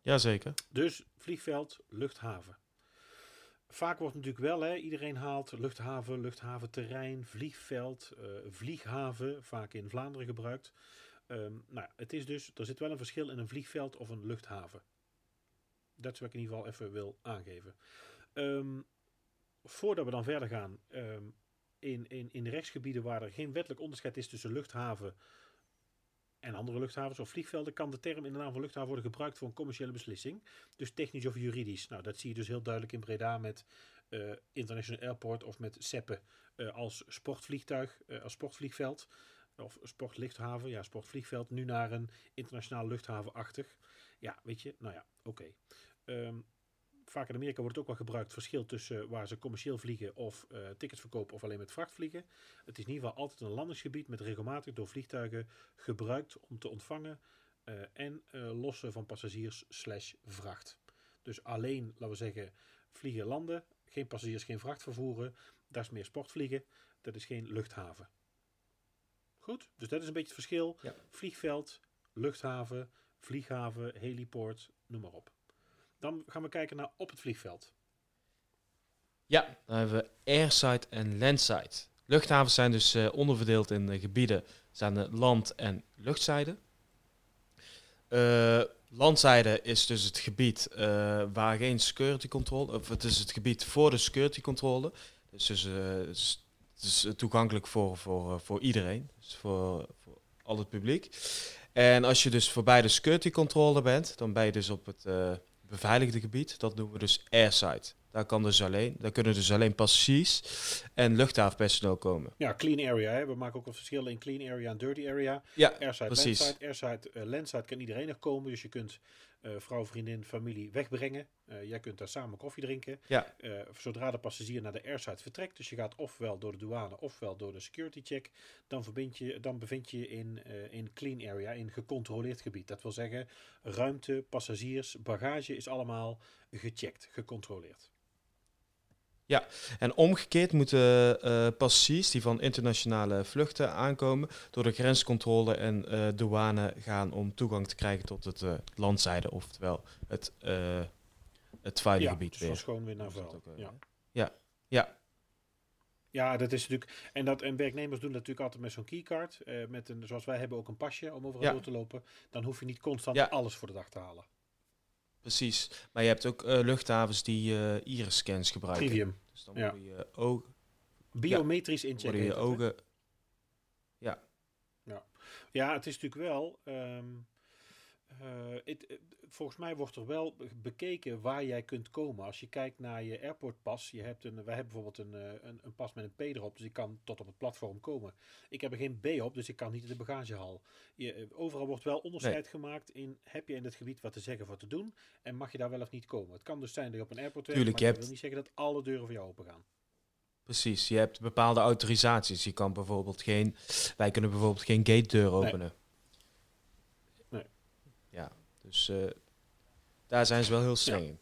Jazeker. Dus vliegveld, luchthaven. Vaak wordt natuurlijk wel, hè, iedereen haalt luchthaven, luchthaventerrein, vliegveld, uh, vlieghaven, vaak in Vlaanderen gebruikt. Um, nou, het is dus, er zit wel een verschil in een vliegveld of een luchthaven. Dat is wat ik in ieder geval even wil aangeven. Um, voordat we dan verder gaan, um, in, in, in rechtsgebieden waar er geen wettelijk onderscheid is tussen luchthaven en andere luchthavens of vliegvelden kan de term in de naam van luchthaven worden gebruikt voor een commerciële beslissing. Dus technisch of juridisch. Nou, dat zie je dus heel duidelijk in Breda met eh, International Airport of met Seppe eh, als sportvliegtuig, eh, als sportvliegveld. Of sportlichthaven, ja, sportvliegveld. Nu naar een internationaal luchthavenachtig. Ja, weet je, nou ja, oké. Ehm, vaak in Amerika wordt het ook wel gebruikt. Verschil tussen waar ze commercieel vliegen of eh, tickets verkopen of alleen met vracht vliegen. Het is in ieder geval altijd een landingsgebied met regelmatig door vliegtuigen gebruikt om te ontvangen eh, en eh, lossen van passagiers slash vracht. Dus alleen, laten we zeggen, vliegen landen. Geen passagiers, geen vracht vervoeren. Dat is meer sportvliegen. Dat is geen luchthaven. Goed, dus dat is een beetje het verschil. Ja. Vliegveld, luchthaven, vlieghaven, heliport, noem maar op. Dan gaan we kijken naar op het vliegveld. Ja, dan hebben we airside en landside. Luchthavens zijn dus eh, onderverdeeld in eh, gebieden. de land- en luchtzijde. Eh landzijde is dus het gebied eh, waar geen security controle, of het is het gebied voor de security controle. Dus, dus eh, het is, eh, toegankelijk voor, voor, eh, voor iedereen, dus voor, voor al het publiek. En als je dus voorbij de security controle bent, dan ben je dus op het eh, beveiligde gebied. Dat noemen we dus airside. Daar, kan dus alleen, daar kunnen dus alleen passagiers en luchthavenpersoneel komen. Ja, clean area. Hè. We maken ook een verschil in clean area en dirty area. Ja, Airside, precies. landside. Airside, eh, landside kan iedereen nog komen. Dus je kunt eh, vrouw, vriendin, familie wegbrengen. Eh, jij kunt daar samen koffie drinken. Ja, Eh, zodra de passagier naar de airside vertrekt, dus je gaat ofwel door de douane ofwel door de security check, dan, verbind je, dan bevind je je in, in clean area, in gecontroleerd gebied. Dat wil zeggen, ruimte, passagiers, bagage is allemaal gecheckt, gecontroleerd. En omgekeerd moeten eh, passagiers die van internationale vluchten aankomen door de grenscontrole en eh, douane gaan om toegang te krijgen tot het eh, landzijde, oftewel het, het veilige ja, gebied dus weer. schoon weer naar vuil. Ja. Ja, ja, Ja, dat is natuurlijk. En, dat, en werknemers doen dat natuurlijk altijd met zo'n keycard. eh, met een, zoals wij hebben ook een pasje om overal Ja. door te lopen. Dan hoef je niet constant Ja. alles voor de dag te halen. Precies. Maar je hebt ook eh, luchthavens die eh iris-scans gebruiken. Trivium. Dus dan Ja. worden je, ogen, Biometrisch inchecken. worden je heet dat, hè? ogen... Ja, het is natuurlijk wel. ehm, eh, eh, volgens mij wordt er wel be- bekeken waar jij kunt komen. Als je kijkt naar je airportpas. Je hebt een, wij hebben bijvoorbeeld een, eh, een, een pas met een P erop. Dus ik kan tot op het platform komen. Ik heb er geen B op, dus ik kan niet in de bagagehal. Je, eh, overal wordt wel onderscheid gemaakt in. Heb je in het gebied wat te zeggen of wat te doen? En mag je daar wel of niet komen? Het kan dus zijn dat je op een airport werkt. Tuurlijk, maar je dat hebt- wil niet zeggen dat alle deuren voor jou open gaan. Precies, je hebt bepaalde autorisaties. Je kan bijvoorbeeld geen... Wij kunnen bijvoorbeeld geen gate deur openen. Nee. Dus eh, daar zijn ze wel heel streng in.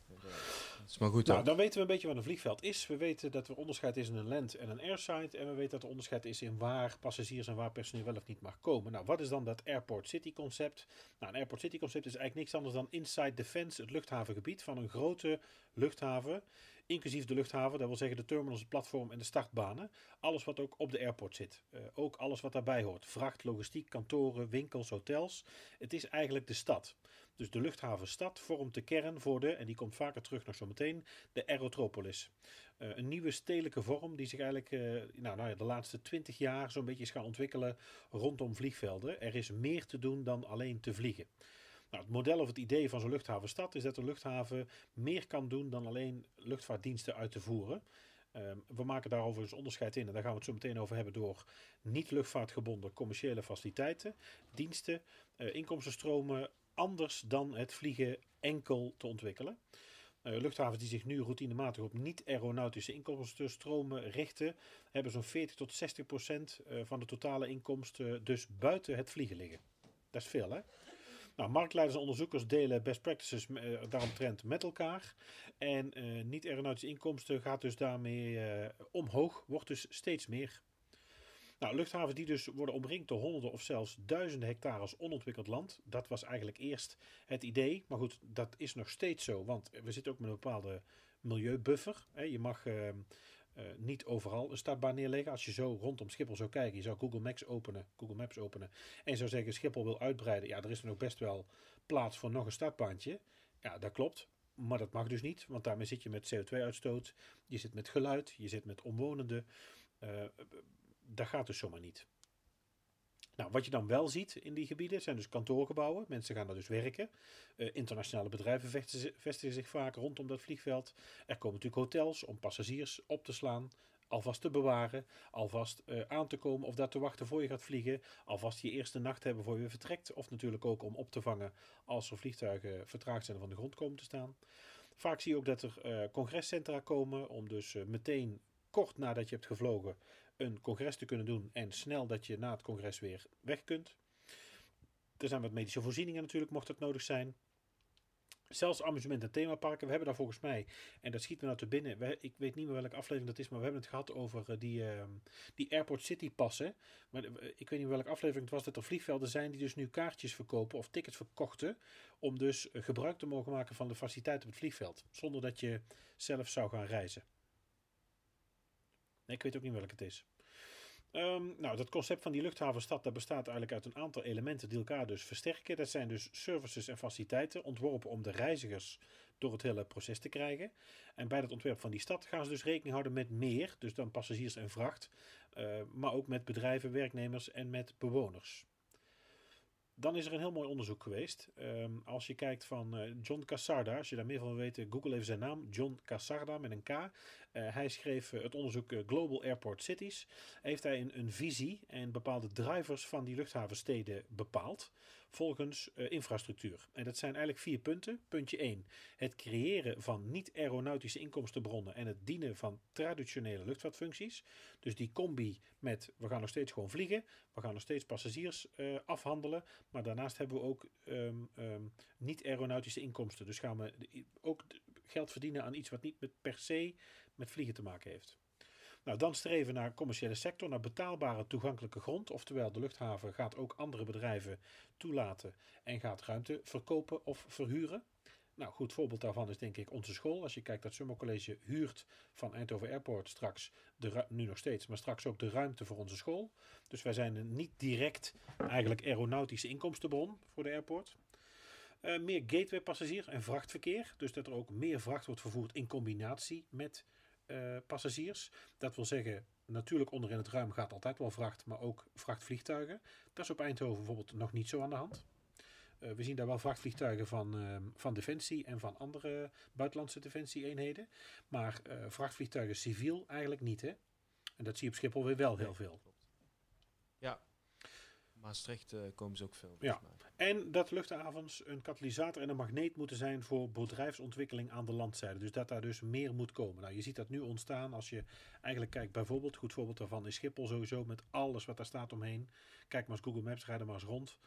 Dat is maar goed Nou, dan weten we een beetje wat een vliegveld is. We weten dat er onderscheid is in een land en een airside. En we weten dat er onderscheid is in waar passagiers en waar personeel wel of niet mag komen. Nou, wat is dan dat Airport City concept? Nou, een Airport City concept is eigenlijk niks anders dan inside the fence, het luchthavengebied van een grote luchthaven. Inclusief de luchthaven, dat wil zeggen de terminals, het platform en de startbanen. Alles wat ook op de airport zit. Eh, ook alles wat daarbij hoort. Vracht, logistiek, kantoren, winkels, hotels. Het is eigenlijk de stad. Dus de luchthavenstad vormt de kern voor de, en die komt vaker terug nog zo meteen, de aerotropolis. Eh, een nieuwe stedelijke vorm die zich eigenlijk eh, nou, nou ja, de laatste twintig jaar zo'n beetje is gaan ontwikkelen rondom vliegvelden. Er is meer te doen dan alleen te vliegen. Nou, het model of het idee van zo'n luchthavenstad is dat een luchthaven meer kan doen dan alleen luchtvaartdiensten uit te voeren. Ehm, we maken daarover dus onderscheid in en daar gaan we het zo meteen over hebben door niet luchtvaartgebonden commerciële faciliteiten, diensten, eh, inkomstenstromen anders dan het vliegen enkel te ontwikkelen. Eh, luchthavens die zich nu routinematig op niet-aeronautische inkomstenstromen richten, hebben zo'n 40 tot 60 procent eh, van de totale inkomsten dus buiten het vliegen liggen. Dat is veel, hè? Nou, marktleiders en onderzoekers delen best practices uh, daaromtrent met elkaar. En niet-aeronautische inkomsten gaat dus daarmee omhoog, wordt dus steeds meer. Nou, luchthavens die dus worden omringd door honderden of zelfs duizenden hectares onontwikkeld land. Dat was eigenlijk eerst het idee. Maar goed, dat is nog steeds zo. Want we zitten ook met een bepaalde milieubuffer. Je mag uh, uh, niet overal een startbaan neerleggen. Als je zo rondom Schiphol zou kijken, je zou Google Maps openen, Google Maps openen. En je zou zeggen Schiphol wil uitbreiden. Ja, er is nog best wel plaats voor nog een startbaantje. Ja, dat klopt. Maar dat mag dus niet, want daarmee zit je met CO2-uitstoot. Je zit met geluid, je zit met omwonenden. Uh, dat gaat dus zomaar niet. Nou, wat je dan wel ziet in die gebieden zijn dus kantoorgebouwen. Mensen gaan daar dus werken. Uh, internationale bedrijven vestigen zich vaak rondom dat vliegveld. Er komen natuurlijk hotels om passagiers op te slaan alvast te bewaren, alvast uh, aan te komen of daar te wachten voor je gaat vliegen, alvast je eerste nacht hebben voor je vertrekt, of natuurlijk ook om op te vangen als er vliegtuigen vertraagd zijn en van de grond komen te staan. Vaak zie je ook dat er uh, congrescentra komen om dus meteen kort nadat je hebt gevlogen een congres te kunnen doen en snel dat je na het congres weer weg kunt. Er zijn wat medische voorzieningen natuurlijk, mocht het nodig zijn. Zelfs amusement- en themaparken. We hebben daar volgens mij, en dat schiet me nou te binnen. Ik weet niet meer welke aflevering dat is, maar we hebben het gehad over uh, die, uh, die Airport City passen. Maar uh, ik weet niet welke aflevering het was dat er vliegvelden zijn die dus nu kaartjes verkopen of tickets verkochten. Om dus gebruik te mogen maken van de faciliteiten op het vliegveld. Zonder dat je zelf zou gaan reizen. Nee, ik weet ook niet welke het is. Um, nou, dat concept van die luchthavenstad dat bestaat eigenlijk uit een aantal elementen die elkaar dus versterken. Dat zijn dus services en faciliteiten ontworpen om de reizigers door het hele proces te krijgen. En bij het ontwerp van die stad gaan ze dus rekening houden met meer, dus dan passagiers en vracht, uh, maar ook met bedrijven, werknemers en met bewoners. Dan is er een heel mooi onderzoek geweest. Um, als je kijkt van uh, John Cassarda, als je daar meer van wil weten, google even zijn naam, John Cassarda met een K. Uh, hij schreef uh, het onderzoek Global Airport Cities. Heeft hij een, een, visie en bepaalde drivers van die luchthavensteden bepaald volgens infrastructuur. En dat zijn eigenlijk vier punten. Puntje 1, het creëren van niet-aeronautische inkomstenbronnen en het dienen van traditionele luchtvaartfuncties. Dus die combi met we gaan nog steeds gewoon vliegen, we gaan nog steeds passagiers afhandelen, maar daarnaast hebben we ook um, um, niet-aeronautische inkomsten. Dus gaan we ook geld verdienen aan iets wat niet met per se met vliegen te maken heeft. Nou, dan streven naar commerciële sector, naar betaalbare toegankelijke grond. Oftewel, de luchthaven gaat ook andere bedrijven toelaten en gaat ruimte verkopen of verhuren. Nou, goed voorbeeld daarvan is denk ik onze school. Als je kijkt dat Summer College huurt van Eindhoven Airport straks, de, nu nog steeds, maar straks ook de ruimte voor onze school. Dus wij zijn een niet direct eigenlijk aeronautische inkomstenbron voor de airport. Uh, meer gateway passagier en vrachtverkeer. Dus dat er ook meer vracht wordt vervoerd in combinatie met uh, passagiers. Dat wil zeggen, natuurlijk onderin het ruim gaat altijd wel vracht, maar ook vrachtvliegtuigen. Dat is op Eindhoven bijvoorbeeld nog niet zo aan de hand. Uh, we zien daar wel vrachtvliegtuigen van, uh, van Defensie en van andere buitenlandse defensie-eenheden. Maar vrachtvliegtuigen civiel eigenlijk niet. Hè? En dat zie je op Schiphol weer wel heel veel. Ja, Maastricht komen ze ook veel. Ja. En dat luchthavens een katalysator en een magneet moeten zijn voor bedrijfsontwikkeling aan de landzijde. Dus dat daar dus meer moet komen. Nou, je ziet dat nu ontstaan als je eigenlijk kijkt, bijvoorbeeld, goed voorbeeld daarvan is Schiphol sowieso met alles wat daar staat omheen. Kijk maar eens Google Maps, rijd er maar eens rond.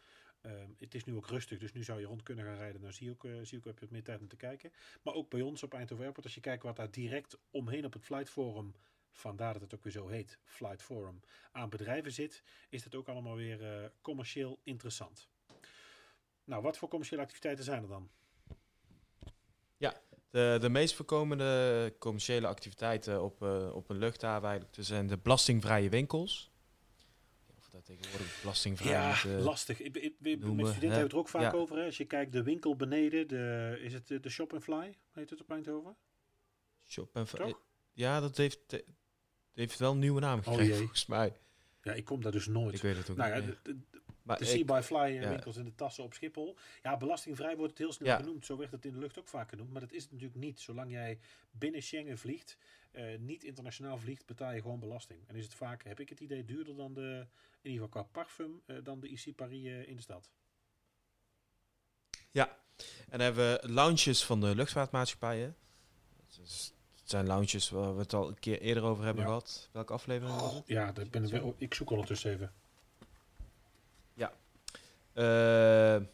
Um, het is nu ook rustig, dus nu zou je rond kunnen gaan rijden. Dan zie uh, zie ook heb je meer tijd om te kijken. Maar ook bij ons op Eindhoven Airport, als je kijkt wat daar direct omheen op het Flight Forum, vandaar dat het ook weer zo heet, Flight Forum, aan bedrijven zit, is dat ook allemaal weer uh, commercieel interessant. Nou, wat voor commerciële activiteiten zijn er dan? Ja, de, de meest voorkomende commerciële activiteiten op, uh, op een luchthaven eigenlijk, zijn de belastingvrije winkels dat tegenwoordig belastingvrij ja, uh, lastig. Ik, ik, ik, noemen, met studenten hebben we het er ook vaak ja. over. Hè. Als je kijkt, de winkel beneden, de, is het de Shop and Fly, heet het op Eindhoven? Shop and Fly. Ja, dat heeft, heeft wel een nieuwe naam gekregen, oh volgens mij. Ja, ik kom daar dus nooit. Ik weet het ook nou, niet. Ja, de, de, maar de by Fly ja. winkels in de tassen op Schiphol. Ja, belastingvrij wordt het heel snel ja. genoemd. Zo werd het in de lucht ook vaak genoemd. Maar dat is het natuurlijk niet. Zolang jij binnen Schengen vliegt, uh, niet internationaal vliegt, betaal je gewoon belasting. En is het vaak, heb ik het idee, duurder dan de, in ieder geval qua parfum, uh, dan de IC Paris uh, in de stad. Ja, en dan hebben we lounges van de luchtvaartmaatschappijen. Dus het zijn lounges waar we het al een keer eerder over hebben ja. gehad. Welke aflevering was het? Ja, dat ben ik, ik zoek ondertussen even. Ja. Uh,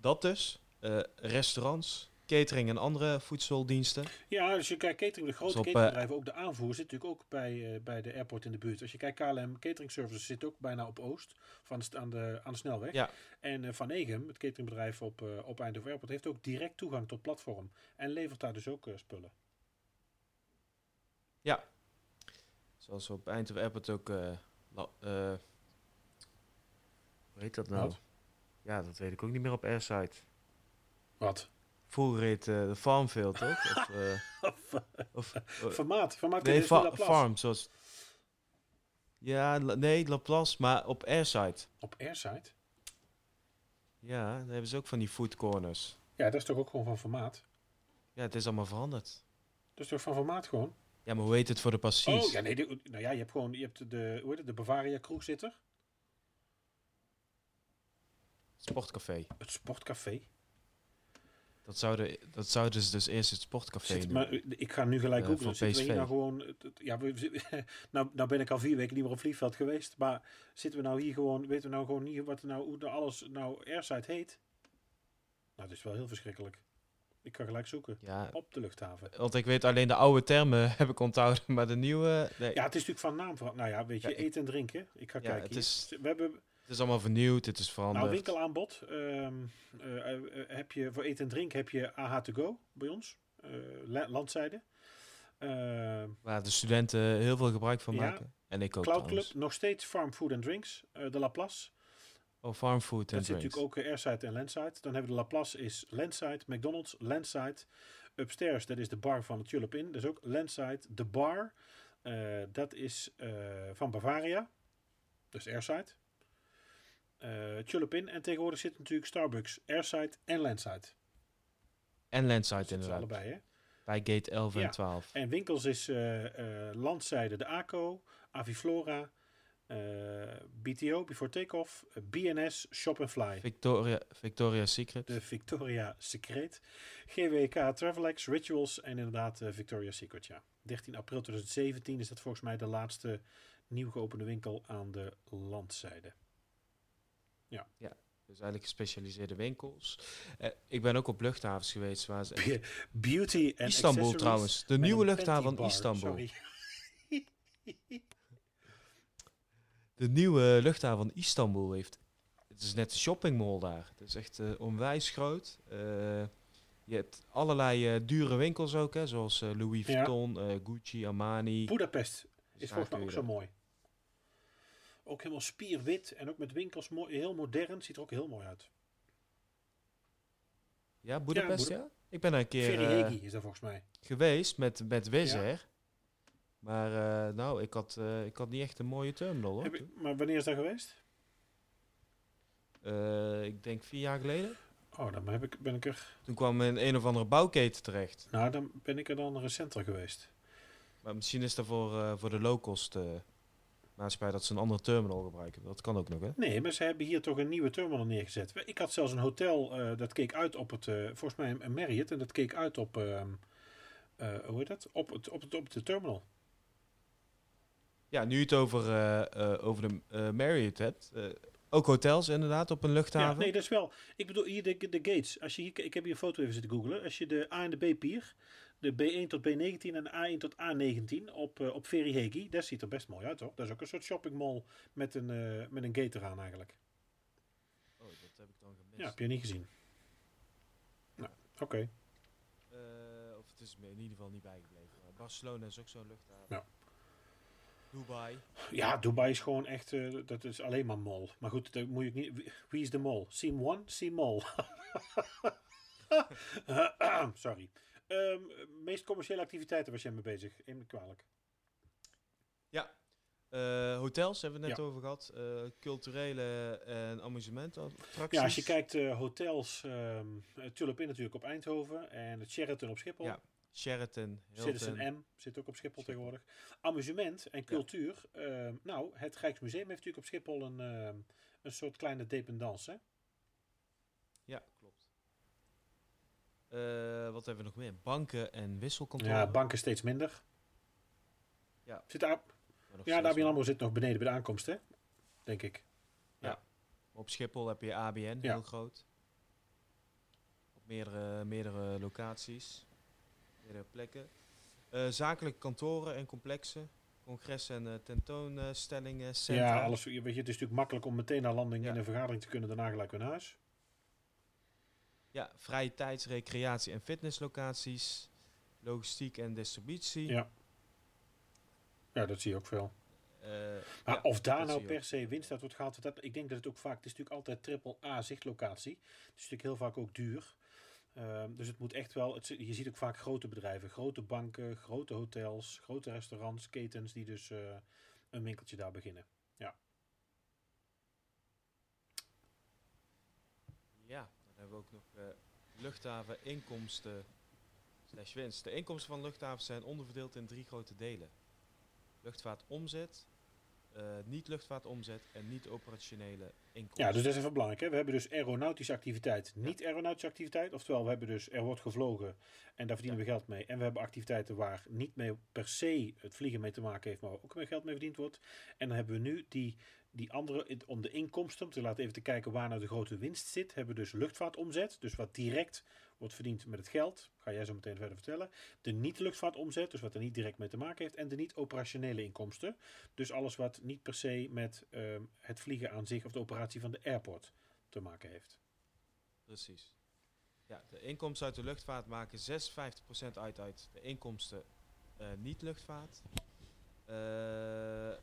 dat dus. Uh, restaurants, catering en andere voedseldiensten. Ja, als je kijkt catering, de grote dus cateringbedrijven, ook de aanvoer zit natuurlijk ook bij, uh, bij de airport in de buurt. Als je kijkt, KLM Catering Services zit ook bijna op Oost, van de, aan, de, aan de snelweg. Ja. En uh, Van Egem, het cateringbedrijf op, uh, op Eindhoven Airport, heeft ook direct toegang tot platform. En levert daar dus ook spullen. Ja. Zoals op Eindhoven Airport ook... hoe heet dat nou? Wat? Ja, dat weet ik ook niet meer op Airside. Wat? Vroeger heet uh, de Farmfield, toch? Of, uh, of, of uh, formaat. Formaat nee, fa farm, zoals... Ja, La- nee, Laplace, maar op Airside. Op Airside? Ja, daar hebben ze ook van die food corners. Ja, dat is toch ook gewoon van formaat? Ja, het is allemaal veranderd. Dat is toch van formaat gewoon? Ja, maar hoe heet het voor de passies? Oh, ja, nee. de- nou ja, je hebt gewoon je hebt de, hoe heet het, de Bavaria kroeg zit er. Sportcafé. Het sportcafé. Dat zouden, dat zouden ze dus eerst het sportcafé Zit, doen. maar eh, ik ga nu gelijk Eh, van Zitten we hier nou gewoon... Ja, we, nou, nou ben ik al vier weken niet meer op vliegveld geweest. Maar zitten we nou hier gewoon... Weten we nou gewoon niet wat nou, hoe nou alles nou airside heet? Nou, dat is wel heel verschrikkelijk. Ik ga gelijk zoeken. Ja, Op de luchthaven. want ik weet alleen de oude termen heb ik onthouden, maar de nieuwe... Nee, Ja, het is natuurlijk van naam veranderd. Nou ja, weet je, Ja, eten en drinken. Ik ga Ja, kijken het is- We hebben Het is allemaal vernieuwd, het is veranderd. nou winkelaanbod. ehm, eh, eh, heb je, voor eten en drinken heb je AH to go bij ons. la- landzijde. Ehm, Waar de studenten heel veel gebruik van maken. En ik ook Cloud trouwens. Club, nog steeds Farm Food and Drinks. de Laplace. Oh, farm food Dat zit drinks. natuurlijk ook Airside en Landside. Dan hebben we de Laplace is Landside, McDonald's, Landside. Upstairs, dat is de bar van het Tulip Inn. Dat is ook Landside. De bar, eh, dat is eh, van Bavaria. Dus Airside. Eh Tulip Inn. En tegenwoordig zit natuurlijk Starbucks, Airside en Landside. En Landside ze inderdaad. allebei, hè? Bij gate 11 Ja. en 12. En winkels is Landzijde de ACO, Aviflora, BTO, Before Takeoff, eh, BNS, Shop and Fly. Victoria, Victoria's Secret. de Victoria Secret, GWK Travelex, Rituals en inderdaad eh, Victoria's Secret, ja. 13 april 2017 is dat volgens mij de laatste nieuw geopende winkel aan de landzijde. Dus eigenlijk gespecialiseerde winkels. Eh, ik ben ook op luchthavens geweest waar ze... Beauty en Istanbul trouwens. De nieuwe luchthaven van Istanbul. De nieuwe luchthaven van Istanbul heeft... Het is net een shoppingmall daar. Het is echt eh, onwijs groot. Eh, je hebt allerlei eh, dure winkels ook, hè, zoals Louis. Vuitton, Gucci, Armani. Budapest is volgens mij ook zo mooi. Ook helemaal spierwit en ook met winkels mooi, heel modern. Ziet er ook heel mooi uit. Ja, Budapest, Ja, ja? Ik ben er een keer Ferry eh, Hegi is dat volgens mij. geweest met, met. Maar eh, nou, ik had, eh, ik had niet echt een mooie terminal hoor. Je- maar wanneer is dat geweest? Eh, ik denk vier jaar geleden. Oh, dan heb ik, ben ik er... Toen kwam in een of andere bouwketen terecht. Nou, dan ben ik er dan recenter geweest. Maar misschien is dat voor, voor de low-cost maatschappij dat ze een andere terminal gebruiken. Dat kan ook nog, hè? Nee, maar ze hebben hier toch een nieuwe terminal neergezet. Ik had zelfs een hotel dat keek uit op het, volgens mij een Marriott, en dat keek uit op, ehm, eh, hoe heet dat? Op, het, op, het, op de terminal. Ja, nu je het over, eh, eh, over de eh, Marriott hebt. eh, ook hotels inderdaad op een Ja, luchthaven. nee, dat is wel. Ik bedoel, hier de, de gates. Als je hier, ik heb hier een foto even zitten googlen. Als je de A en de B pier, de B1 tot B19 en de A1 tot A19 op, eh op Ferry Hegi, dat ziet er best mooi uit, toch? Dat is ook een soort shoppingmall met een, eh, met een gate eraan eigenlijk. Oh, dat heb ik dan gemist. Ja, heb je niet gezien. Nou, oké. Eh, of het is me in ieder geval niet bijgebleven. Maar Barcelona is ook zo'n luchthaven. Ja. Dubai. Ja, Dubai is gewoon echt, eh, dat is alleen maar mol. Maar goed, dat moet je niet. wie- is de mol? Sim One, Sim Mol. Sorry. Ehm, meest commerciële activiteiten was jij mee bezig? Neem me kwalijk. Ja. Eh, hotels hebben we het net Ja. over gehad. Eh, culturele en amusementattracties. Ja, als je kijkt, eh, hotels, ehm het Tulip Inn natuurlijk op Eindhoven en het Sheraton op Schiphol. Ja, Sheraton, Citizen Hilton. M zit ook op Schiphol tegenwoordig. Amusement en cultuur. ehm, nou, het Rijksmuseum heeft natuurlijk op Schiphol een, ehm, een soort kleine dependance. Hè? Ja, klopt. Eh, wat hebben we nog meer? Banken en wisselkantoren. Ja, banken steeds minder. Ja. Zit daar, ja, de ABN. AMRO zit nog beneden bij de aankomst, hè? Denk ik. Op Schiphol heb je ABN, Ja. heel groot. Op meerdere, meerdere locaties. Meerdere plekken. Eh, zakelijke kantoren en complexen. Congressen en eh, tentoonstellingen. centra. Ja, alles, weet je, het is natuurlijk makkelijk om meteen na landing Ja. in een vergadering te kunnen, daarna gelijk weer naar huis. Ja, vrije tijds, recreatie en fitnesslocaties. Logistiek en distributie. Ja. Ja, dat zie je ook veel. Eh, Maar ja, of daar nou per se winst uit wordt gehaald, dat, ik denk dat het ook vaak, het is natuurlijk altijd triple A zichtlocatie. Het is natuurlijk heel vaak ook duur. Ehm, dus het moet echt wel, het, je ziet ook vaak grote bedrijven, grote banken, grote hotels, grote restaurants, ketens die dus eh, een winkeltje daar beginnen. Ja. Ja, dan hebben we ook nog uh, luchthaven inkomsten slash winst. De inkomsten van luchthavens zijn onderverdeeld in drie grote delen. Luchtvaartomzet, uh, niet luchtvaartomzet en niet operationele inkomsten. Ja, dus dat is even belangrijk. Hè? We hebben dus aeronautische activiteit, niet aeronautische activiteit. Oftewel, we hebben dus er wordt gevlogen en daar verdienen we geld mee. En we hebben activiteiten waar niet mee per se het vliegen mee te maken heeft, maar ook mee geld mee verdiend wordt. En dan hebben we nu die, die andere, om de inkomsten, om te laten even te kijken waar nou de grote winst zit, hebben we dus luchtvaartomzet. Dus wat direct wordt verdiend met het geld. Ga jij zo meteen verder vertellen. De niet-luchtvaartomzet, dus wat er niet direct mee te maken heeft. En de niet-operationele inkomsten. Dus alles wat niet per se met uh, het vliegen aan zich of de operatie van de airport te maken heeft. Precies. Ja, de inkomsten uit de luchtvaart maken 56% uit uit de inkomsten uh, niet-luchtvaart. Uh,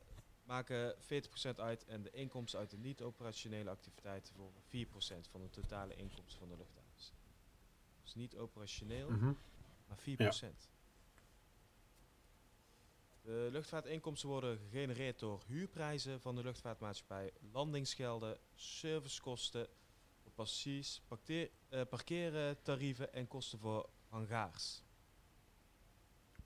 maken 40% uit en de inkomsten uit de niet-operationele activiteiten vormen 4% van de totale inkomsten van de luchtvaart. Dus niet operationeel, mm -hmm. maar 4%. Ja. De luchtvaartinkomsten worden gegenereerd door huurprijzen van de luchtvaartmaatschappij, landingsgelden, servicekosten voor passagiers, parkeer, uh, parkeren, tarieven en kosten voor hangaars.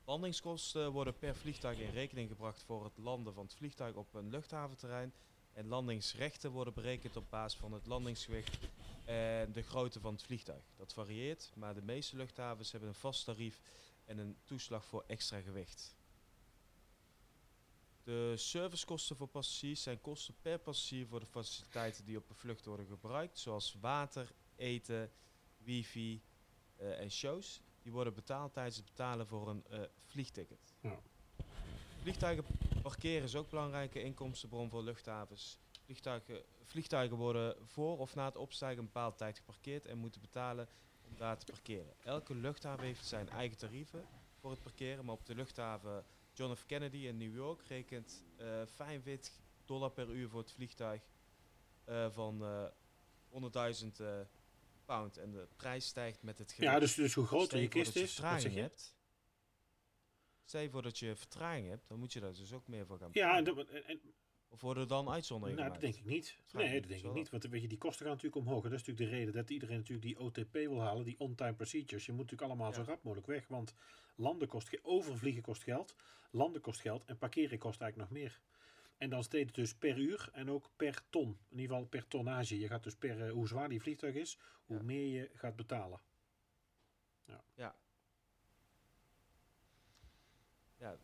Landingskosten worden per vliegtuig in rekening gebracht voor het landen van het vliegtuig op een luchthaventerrein. En landingsrechten worden berekend op basis van het landingsgewicht en de grootte van het vliegtuig. Dat varieert, maar de meeste luchthavens hebben een vast tarief en een toeslag voor extra gewicht. De servicekosten voor passagiers zijn kosten per passagier voor de faciliteiten die op een vlucht worden gebruikt, zoals water, eten, wifi uh, en shows. Die worden betaald tijdens het betalen voor een uh, vliegticket. Ja. Vliegtuigen parkeren is ook een belangrijke inkomstenbron voor luchthavens. Vliegtuigen, vliegtuigen worden voor of na het opstijgen een bepaalde tijd geparkeerd en moeten betalen om daar te parkeren. Elke luchthaven heeft zijn eigen tarieven voor het parkeren, maar op de luchthaven John F. Kennedy in New York rekent uh, 45 dollar per uur voor het vliegtuig uh, van uh, 100.000 pound. En de prijs stijgt met het gewicht. Ja, dus, dus hoe groter je kist is, wat zeg je? hebt. Stel je voor dat je vertraging hebt, dan moet je daar dus ook meer voor gaan betalen. Ja, en, en, of worden er dan uitzonderingen Nou, dat denk ik niet. Nee, dat denk ik niet. Want weet je, die kosten gaan natuurlijk omhoog. En dat is natuurlijk de reden dat iedereen natuurlijk die OTP wil halen, die on-time procedures. Je moet natuurlijk allemaal zo rap mogelijk weg. Want landen kost overvliegen kost geld, landen kost geld en parkeren kost eigenlijk nog meer. En dan steeds dus per uur en ook per ton. In ieder geval per tonnage. Je gaat dus per uh, hoe zwaar die vliegtuig is, hoe ja. meer je gaat betalen. Ja. ja. Ja,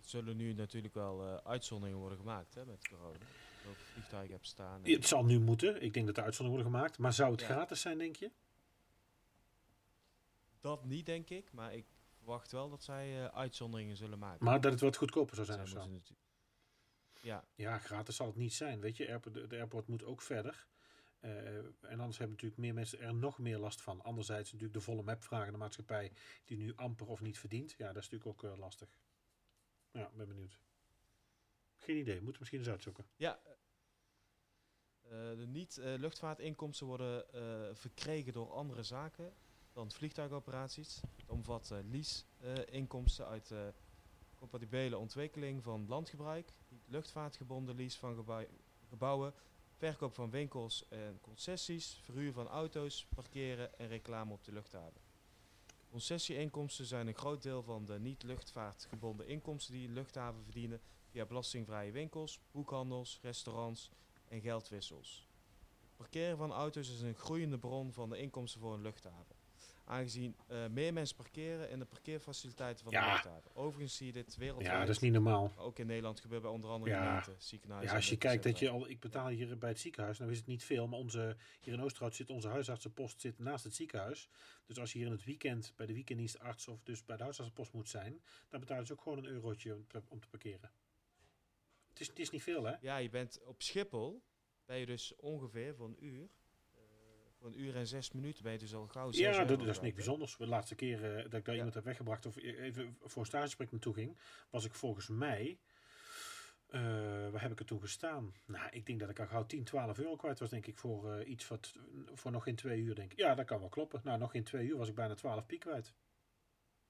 zullen nu natuurlijk wel uh, uitzonderingen worden gemaakt hè, met corona. Dat vliegtuigen hebben staan. Het zal nu moeten. Ik denk dat er uitzonderingen worden gemaakt. Maar zou het ja. gratis zijn, denk je? Dat niet, denk ik. Maar ik verwacht wel dat zij uh, uitzonderingen zullen maken. Maar dat het wat goedkoper zou zijn of zo? Ja. ja, gratis zal het niet zijn. Weet je, de airport moet ook verder. Uh, en anders hebben natuurlijk meer mensen er nog meer last van. Anderzijds natuurlijk de volle map vragen de maatschappij die nu amper of niet verdient. Ja, dat is natuurlijk ook lastig. Ja, ben benieuwd. Geen idee, moeten we misschien eens uitzoeken. Ja. Uh, de niet-luchtvaartinkomsten worden verkregen door andere zaken dan vliegtuigoperaties. Het omvat lease-inkomsten uit compatibele ontwikkeling van landgebruik, luchtvaartgebonden lease van gebouwen, verkoop van winkels en concessies, verhuur van auto's, parkeren en reclame op de luchthaven. Concessieinkomsten zijn een groot deel van de niet-luchtvaartgebonden inkomsten die luchthaven verdienen via belastingvrije winkels, boekhandels, restaurants en geldwissels. parkeren van auto's is een groeiende bron van de inkomsten voor een luchthaven. Aangezien uh, meer mensen parkeren in de parkeerfaciliteiten van ja. de luchthaven. Overigens zie je dit wereldwijd. Ja, dat is niet normaal. Ook in Nederland gebeurt bij onder andere ja. gemeenten, ziekenhuizen. Ja, als je kijkt dat je al... Ik betaal hier bij het ziekenhuis, nou is het niet veel, maar onze, hier in Oosterhout zit onze huisartsenpost zit naast het ziekenhuis. Dus als je hier in het weekend bij de weekenddienstarts of dus bij de huisartsenpost moet zijn, dan betaal je dus ook gewoon een eurotje om te, om te parkeren. Het is, het is niet veel, hè? Ja, je bent op Schiphol, ben je dus ongeveer voor een uur voor een uur en zes minuten ben je dus al gauw Ja, dat, dat is niks bijzonders. De laatste keer uh, dat ik daar ja. iemand heb weggebracht of e-, even voor een stagesprek naartoe ging, was ik volgens mij... Uh, waar heb ik er toen gestaan? Nou, ik denk dat ik al gauw 10, 12 euro kwijt was, denk ik, voor uh, iets wat voor nog geen twee uur, denk ik. Ja, dat kan wel kloppen. Nou, nog geen twee uur was ik bijna 12 piek kwijt.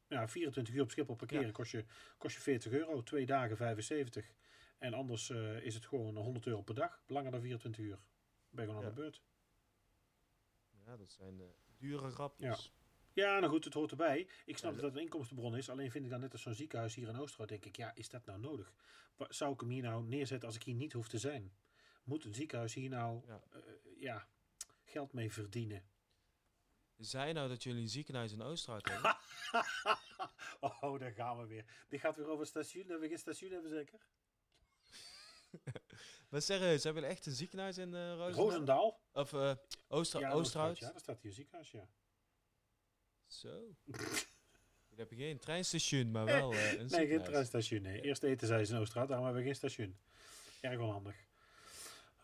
Ja, 24 uur op Schiphol parkeren ja. kost, je, kost je 40 euro, twee dagen 75. En anders eh, is het gewoon 100 euro per dag, langer dan 24 uur. Ben je gewoon aan de beurt. Ja, dat zijn eh, dure grapjes. Ja, nou goed, het hoort erbij. Ik snap Ja, dat het een inkomstenbron is. Alleen vind ik dan net als zo'n ziekenhuis hier in Oosterhout, denk ik, ja, is dat nou nodig? Zou ik hem hier nou neerzetten als ik hier niet hoef te zijn? Moet een ziekenhuis hier nou Ja. eh, ja, geld mee verdienen? Zei nou dat jullie een ziekenhuis in Oosterhout hebben? oh, daar gaan we weer. Dit gaat weer over station. Dat we geen station hebben zeker? maar serieus, hebben jullie echt een ziekenhuis in eh Roosendaal? Roosendaal? Of Ooster Ja, Oosterhout? Ja, daar staat hier een ziekenhuis, ja. Zo. Jullie hebben geen treinstation, maar wel eh, een Nee, geen treinstation. Nee. Eerst eten zij ze in Oosterhout, daarom hebben we geen station. Erg onhandig.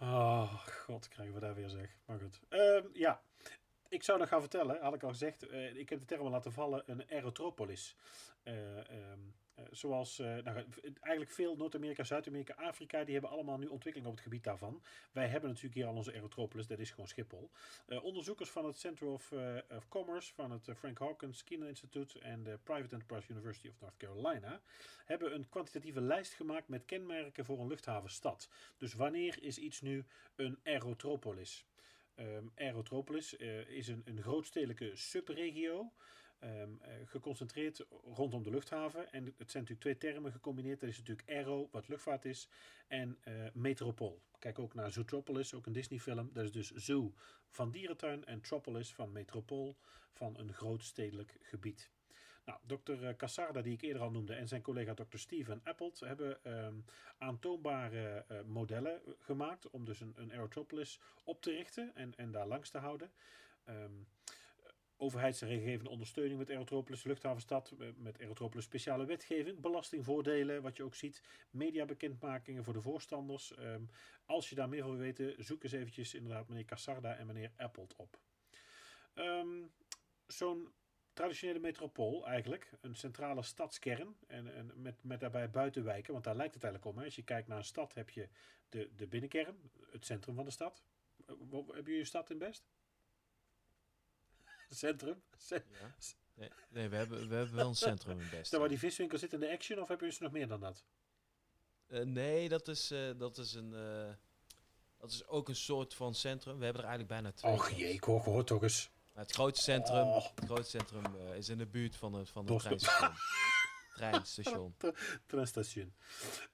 Oh, god, krijgen we daar weer zeg. Maar goed. Ehm, ja, ik zou nog gaan vertellen, had ik al gezegd. ik heb de term laten vallen, een aerotropolis. Eh, ehm, eh, zoals eh, nou, eigenlijk veel Noord-Amerika, Zuid-Amerika, Afrika, die hebben allemaal nu ontwikkeling op het gebied daarvan. Wij hebben natuurlijk hier al onze aerotropolis, dat is gewoon Schiphol. Eh, onderzoekers van het Center of, eh, Commerce, van het eh, Frank Hawkins Keenan Institute en de Private Enterprise University of North Carolina hebben een kwantitatieve lijst gemaakt met kenmerken voor een luchthavenstad. Dus wanneer is iets nu een aerotropolis? Ehm aerotropolis eh, is een, een grootstedelijke subregio. Ehm, eh, geconcentreerd rondom de luchthaven. En het zijn natuurlijk twee termen gecombineerd. Dat is natuurlijk aero, wat luchtvaart is, en eh, metropool. Kijk ook naar Zootropolis, ook een Disney-film. Dat is dus zoo van dierentuin en Tropolis van metropool van een grootstedelijk gebied. Nou, dokter Cassarda, die ik eerder al noemde, en zijn collega dokter Steven Appelt hebben ehm, aantoonbare eh, modellen gemaakt om dus een, een aerotropolis op te richten en, en daar langs te houden. Ehm overheidsgegevende ondersteuning met Aerotropolis, luchthavenstad, eh, met Aerotropolis speciale wetgeving, belastingvoordelen, wat je ook ziet, mediabekendmakingen voor de voorstanders. Ehm, als je daar meer over wil weten, zoek eens eventjes inderdaad meneer Cassarda en meneer Appelt op. Ehm, Zo'n traditionele metropool eigenlijk, een centrale stadskern en, en met, met daarbij buitenwijken, want daar lijkt het eigenlijk om. Hè. Als je kijkt naar een stad heb je de, de binnenkern, het centrum van de stad. Hebben jullie een stad in Best? Centrum? Ce- Ja. Nee, nee we, hebben, we hebben wel een centrum in Best. waar die viswinkel zit in de Action of heb je dus nog meer dan dat? Eh, nee, dat is, eh, dat is een... eh, dat is ook een soort van centrum. We hebben er eigenlijk bijna twee. Och jee, ik hoor, hoor toch eens. Maar het grootste centrum, Oh. het grootste centrum is in de buurt van het, van het treinstation. treinstation. Treinstation.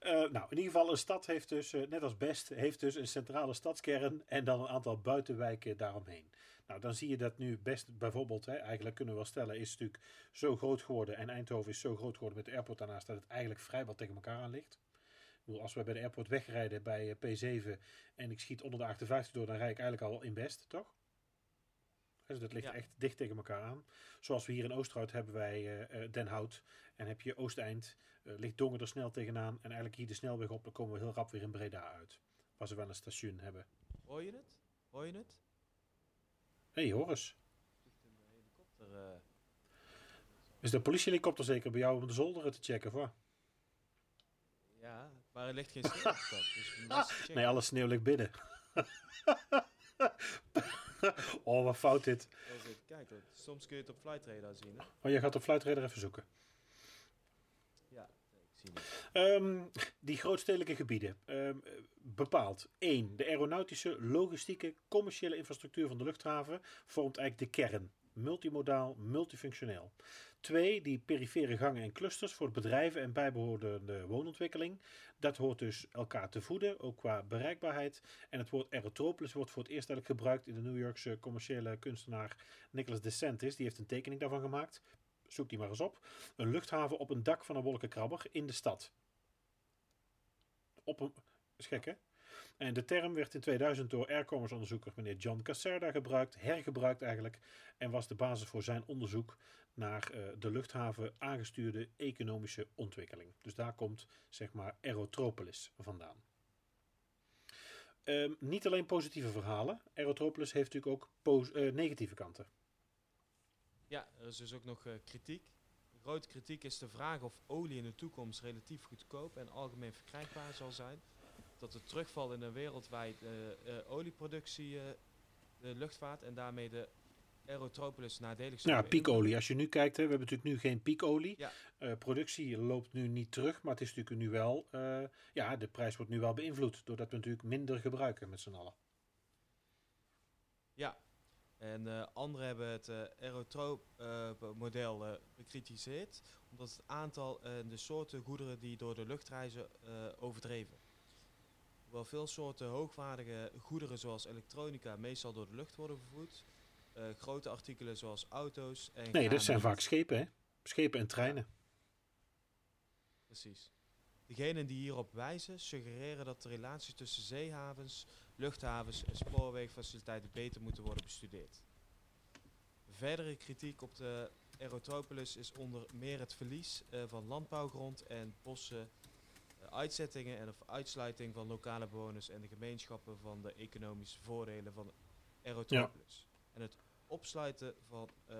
Nou, in ieder geval, een stad heeft dus, net als Best, heeft dus een centrale stadskern en dan een aantal buitenwijken daaromheen. Nou, dan zie je dat nu Best bijvoorbeeld, hè, eigenlijk kunnen we wel stellen, is natuurlijk zo groot geworden en Eindhoven is zo groot geworden met de airport daarnaast dat het eigenlijk vrijwel tegen elkaar aan ligt. Ik bedoel, als we bij de airport wegrijden bij eh, P7 en ik schiet onder de 58 door, dan rijd ik eigenlijk al in Best, toch? Dus dat ligt Ja. echt dicht tegen elkaar aan. Zoals we hier in Oosterhout hebben wij eh, eh, Den Hout. En heb je Oosteind, eh, ligt Dongen er snel tegenaan. En eigenlijk hier de snelweg op, dan komen we heel rap weer in Breda uit. Waar ze wel een station hebben. Hoor je het? Hoor je het? Hé, hey, helikopter. eh. Is de politiehelikopter zeker bij jou om de zolderen te checken? Of wat? ja, maar er ligt geen sneeuw op. Dus. Nee, alle sneeuw ligt binnen. oh, wat fout dit. Kijk, soms kun je het op Flight Radar zien. Hè? Oh, jij gaat de fluitredder even zoeken. Ehm, die grootstedelijke gebieden. Eh, bepaalt 1. De aeronautische, logistieke, commerciële infrastructuur van de luchthaven vormt eigenlijk de kern. Multimodaal, multifunctioneel. 2. Die perifere gangen en clusters voor bedrijven en bijbehorende woonontwikkeling. Dat hoort dus elkaar te voeden, ook qua bereikbaarheid. En het woord aerotropolis wordt voor het eerst eigenlijk gebruikt in de New Yorkse commerciële kunstenaar Nicholas DeSantis. Die heeft een tekening daarvan gemaakt. Zoek die maar eens op. Een luchthaven op een dak van een wolkenkrabber in de stad. Op een... is hè? En de term werd in 2000 door aircommerce onderzoeker meneer John Caserda gebruikt, hergebruikt eigenlijk, en was de basis voor zijn onderzoek naar eh, de luchthaven aangestuurde economische ontwikkeling. Dus daar komt, zeg maar, Aerotropolis vandaan. Ehm, niet alleen positieve verhalen. Aerotropolis heeft natuurlijk ook eh, negatieve kanten. Ja, er is dus ook nog eh, kritiek. De grote kritiek is de vraag of olie in de toekomst relatief goedkoop en algemeen verkrijgbaar zal zijn. Dat er terugval in een wereldwijd eh, eh, olieproductie, de luchtvaart en daarmee de Aerotropolis nadelig zou Ja, piekolie. Als je nu kijkt, hè, we hebben natuurlijk nu geen piekolie. Ja. Productie loopt nu niet terug, maar het is natuurlijk nu wel... ja, de prijs wordt nu wel beïnvloed. Doordat we natuurlijk minder gebruiken met z'n allen. Ja, en eh, anderen hebben het eh Aerotroop-model eh, bekritiseerd, omdat het aantal en de soorten goederen die door de lucht reizen overdreven. Hoewel veel soorten hoogwaardige goederen zoals elektronica meestal door de lucht worden vervoerd, grote artikelen zoals auto's en Nee, dat zijn vaak schepen, hè? Schepen en treinen. Precies. Degenen die hierop wijzen suggereren dat de relaties tussen zeehavens, luchthavens en spoorwegfaciliteiten beter moeten worden bestudeerd. Verdere kritiek op de Aerotropolis is onder meer het verlies eh, van landbouwgrond en bossen, eh, uitzettingen en of uitsluiting van lokale bewoners en de gemeenschappen van de economische voordelen van Aerotropolis. En het opsluiten van eh,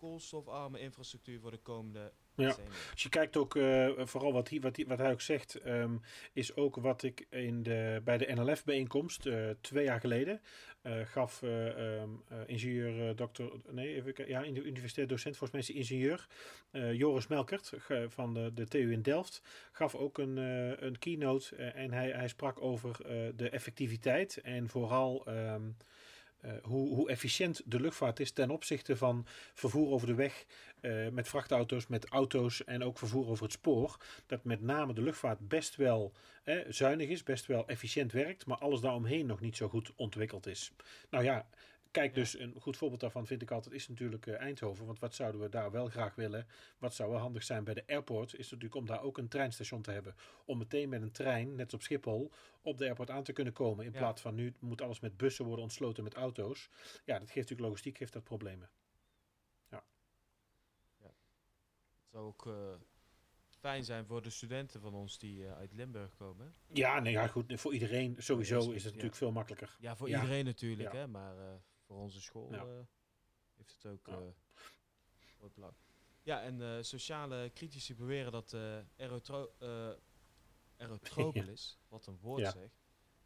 koolstofarme infrastructuur voor de komende Ja. Als je kijkt ook, eh, vooral wat, hij, wat, wat hij ook zegt, ehm, is ook wat ik in de, bij de NLF-bijeenkomst eh, twee jaar geleden eh, gaf eh, ingenieur dokter, nee, even kijken, ja, in de universiteit docent, volgens mij is ingenieur, Joris Melkert van de, de TU in Delft, gaf ook een, een keynote en hij, hij sprak over de effectiviteit en vooral ehm, eh, hoe, hoe efficiënt de luchtvaart is ten opzichte van vervoer over de weg eh, met vrachtauto's, met auto's en ook vervoer over het spoor. Dat met name de luchtvaart best wel eh, zuinig is, best wel efficiënt werkt, maar alles daaromheen nog niet zo goed ontwikkeld is. Nou ja, kijk dus, een goed voorbeeld daarvan vind ik altijd, is natuurlijk eh, Eindhoven. Want wat zouden we daar wel graag willen? Wat zou wel handig zijn bij de airport, is natuurlijk om daar ook een treinstation te hebben. Om meteen met een trein, net als op Schiphol, op de airport aan te kunnen komen. In Ja. plaats van nu moet alles met bussen worden ontsloten met auto's. Ja, dat geeft natuurlijk logistiek, geeft dat problemen. Het zou ook eh, fijn zijn voor de studenten van ons die eh, uit Limburg komen. Ja, nee, ja, goed. Voor iedereen sowieso Is- het ja. natuurlijk veel makkelijker. Ja, voor Ja. iedereen natuurlijk, Ja. hè, maar voor onze school Ja. eh, heeft het ook Ja. eh groot belang. Ja, en eh, sociale critici beweren dat Aerotro eh Aerotropolis, wat een woord Ja. zeg,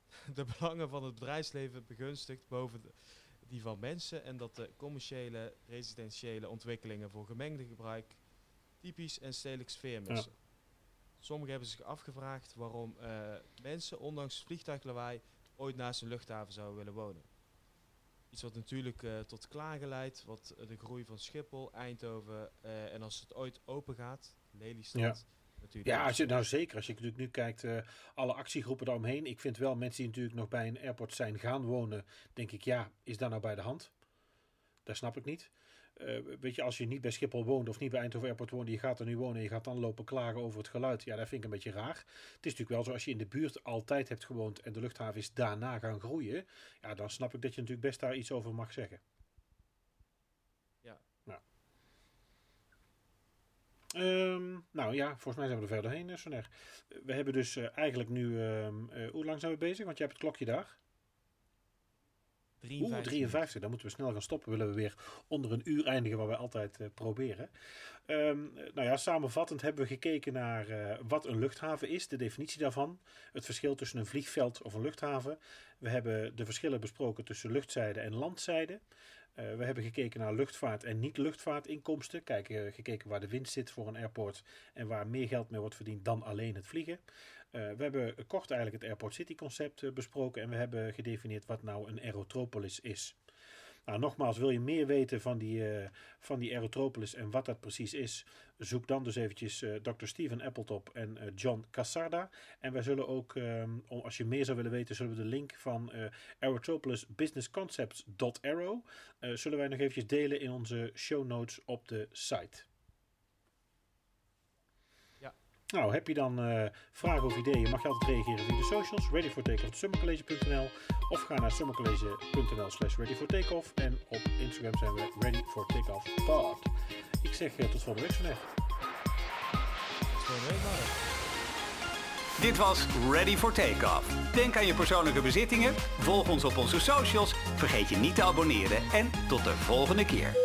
de belangen van het bedrijfsleven begunstigt boven de- die van mensen en dat de commerciële residentiële ontwikkelingen voor gemengde gebruik typisch en stedelijk sfeer missen. Sommigen hebben zich afgevraagd waarom mensen, ondanks vliegtuiglawaai, ooit naast een luchthaven zouden willen wonen. Iets wat natuurlijk eh, tot klagen leidt, wat eh, de groei van Schiphol, Eindhoven eh, en als het ooit open gaat, Lelystad, natuurlijk. Ja, als je, nou zeker. Als je natuurlijk nu kijkt, alle actiegroepen daaromheen. Ik vind wel mensen die natuurlijk nog bij een airport zijn gaan wonen. Denk ik, ja, is dat nou bij de hand? Dat snap ik niet. Eh, weet je, als je niet bij Schiphol woont of niet bij Eindhoven Airport woont, je gaat er nu wonen en je gaat dan lopen klagen over het geluid. Ja, dat vind ik een beetje raar. Het is natuurlijk wel zo, als je in de buurt altijd hebt gewoond en de luchthaven is daarna gaan groeien, ja, dan snap ik dat je natuurlijk best daar iets over mag zeggen. Ja. ja. Ehm, nou ja, volgens mij zijn we er verder heen, Soner. We hebben dus eh, eigenlijk nu, ehm, eh, hoe lang zijn we bezig? Want je hebt het klokje daar. 53. Oeh, 53. Dan moeten we snel gaan stoppen. Willen we weer onder een uur eindigen, wat wij altijd eh, proberen. Ehm, nou ja, samenvattend hebben we gekeken naar eh, wat een luchthaven is, de definitie daarvan. Het verschil tussen een vliegveld of een luchthaven. We hebben de verschillen besproken tussen luchtzijde en landzijde. Eh, we hebben gekeken naar luchtvaart en niet-luchtvaartinkomsten. Kijken, gekeken waar de winst zit voor een airport en waar meer geld mee wordt verdiend dan alleen het vliegen. Eh, we hebben kort eigenlijk het Airport City concept eh, besproken en we hebben gedefinieerd wat nou een aerotropolis is. Nou, nogmaals, wil je meer weten van die, eh, van die aerotropolis en wat dat precies is, zoek dan dus eventjes eh, Dr. Steven Appletop en John Cassarda. En wij zullen ook, ehm, als je meer zou willen weten, zullen we de link van eh Aerotropolis Business Concepts.arrow eh zullen wij nog eventjes delen in onze show notes op de site. Nou, heb je dan eh, vragen of ideeën, mag je altijd reageren via de socials, readyfortakeoff.summercollege.nl of ga naar summercollege.nl slash readyfortakeoff en op Instagram zijn we readyfortakeoffpod. Ik zeg eh, tot volgende week makkelijk. Dit was Ready for Takeoff. Denk aan je persoonlijke bezittingen, volg ons op onze socials, vergeet je niet te abonneren en tot de volgende keer.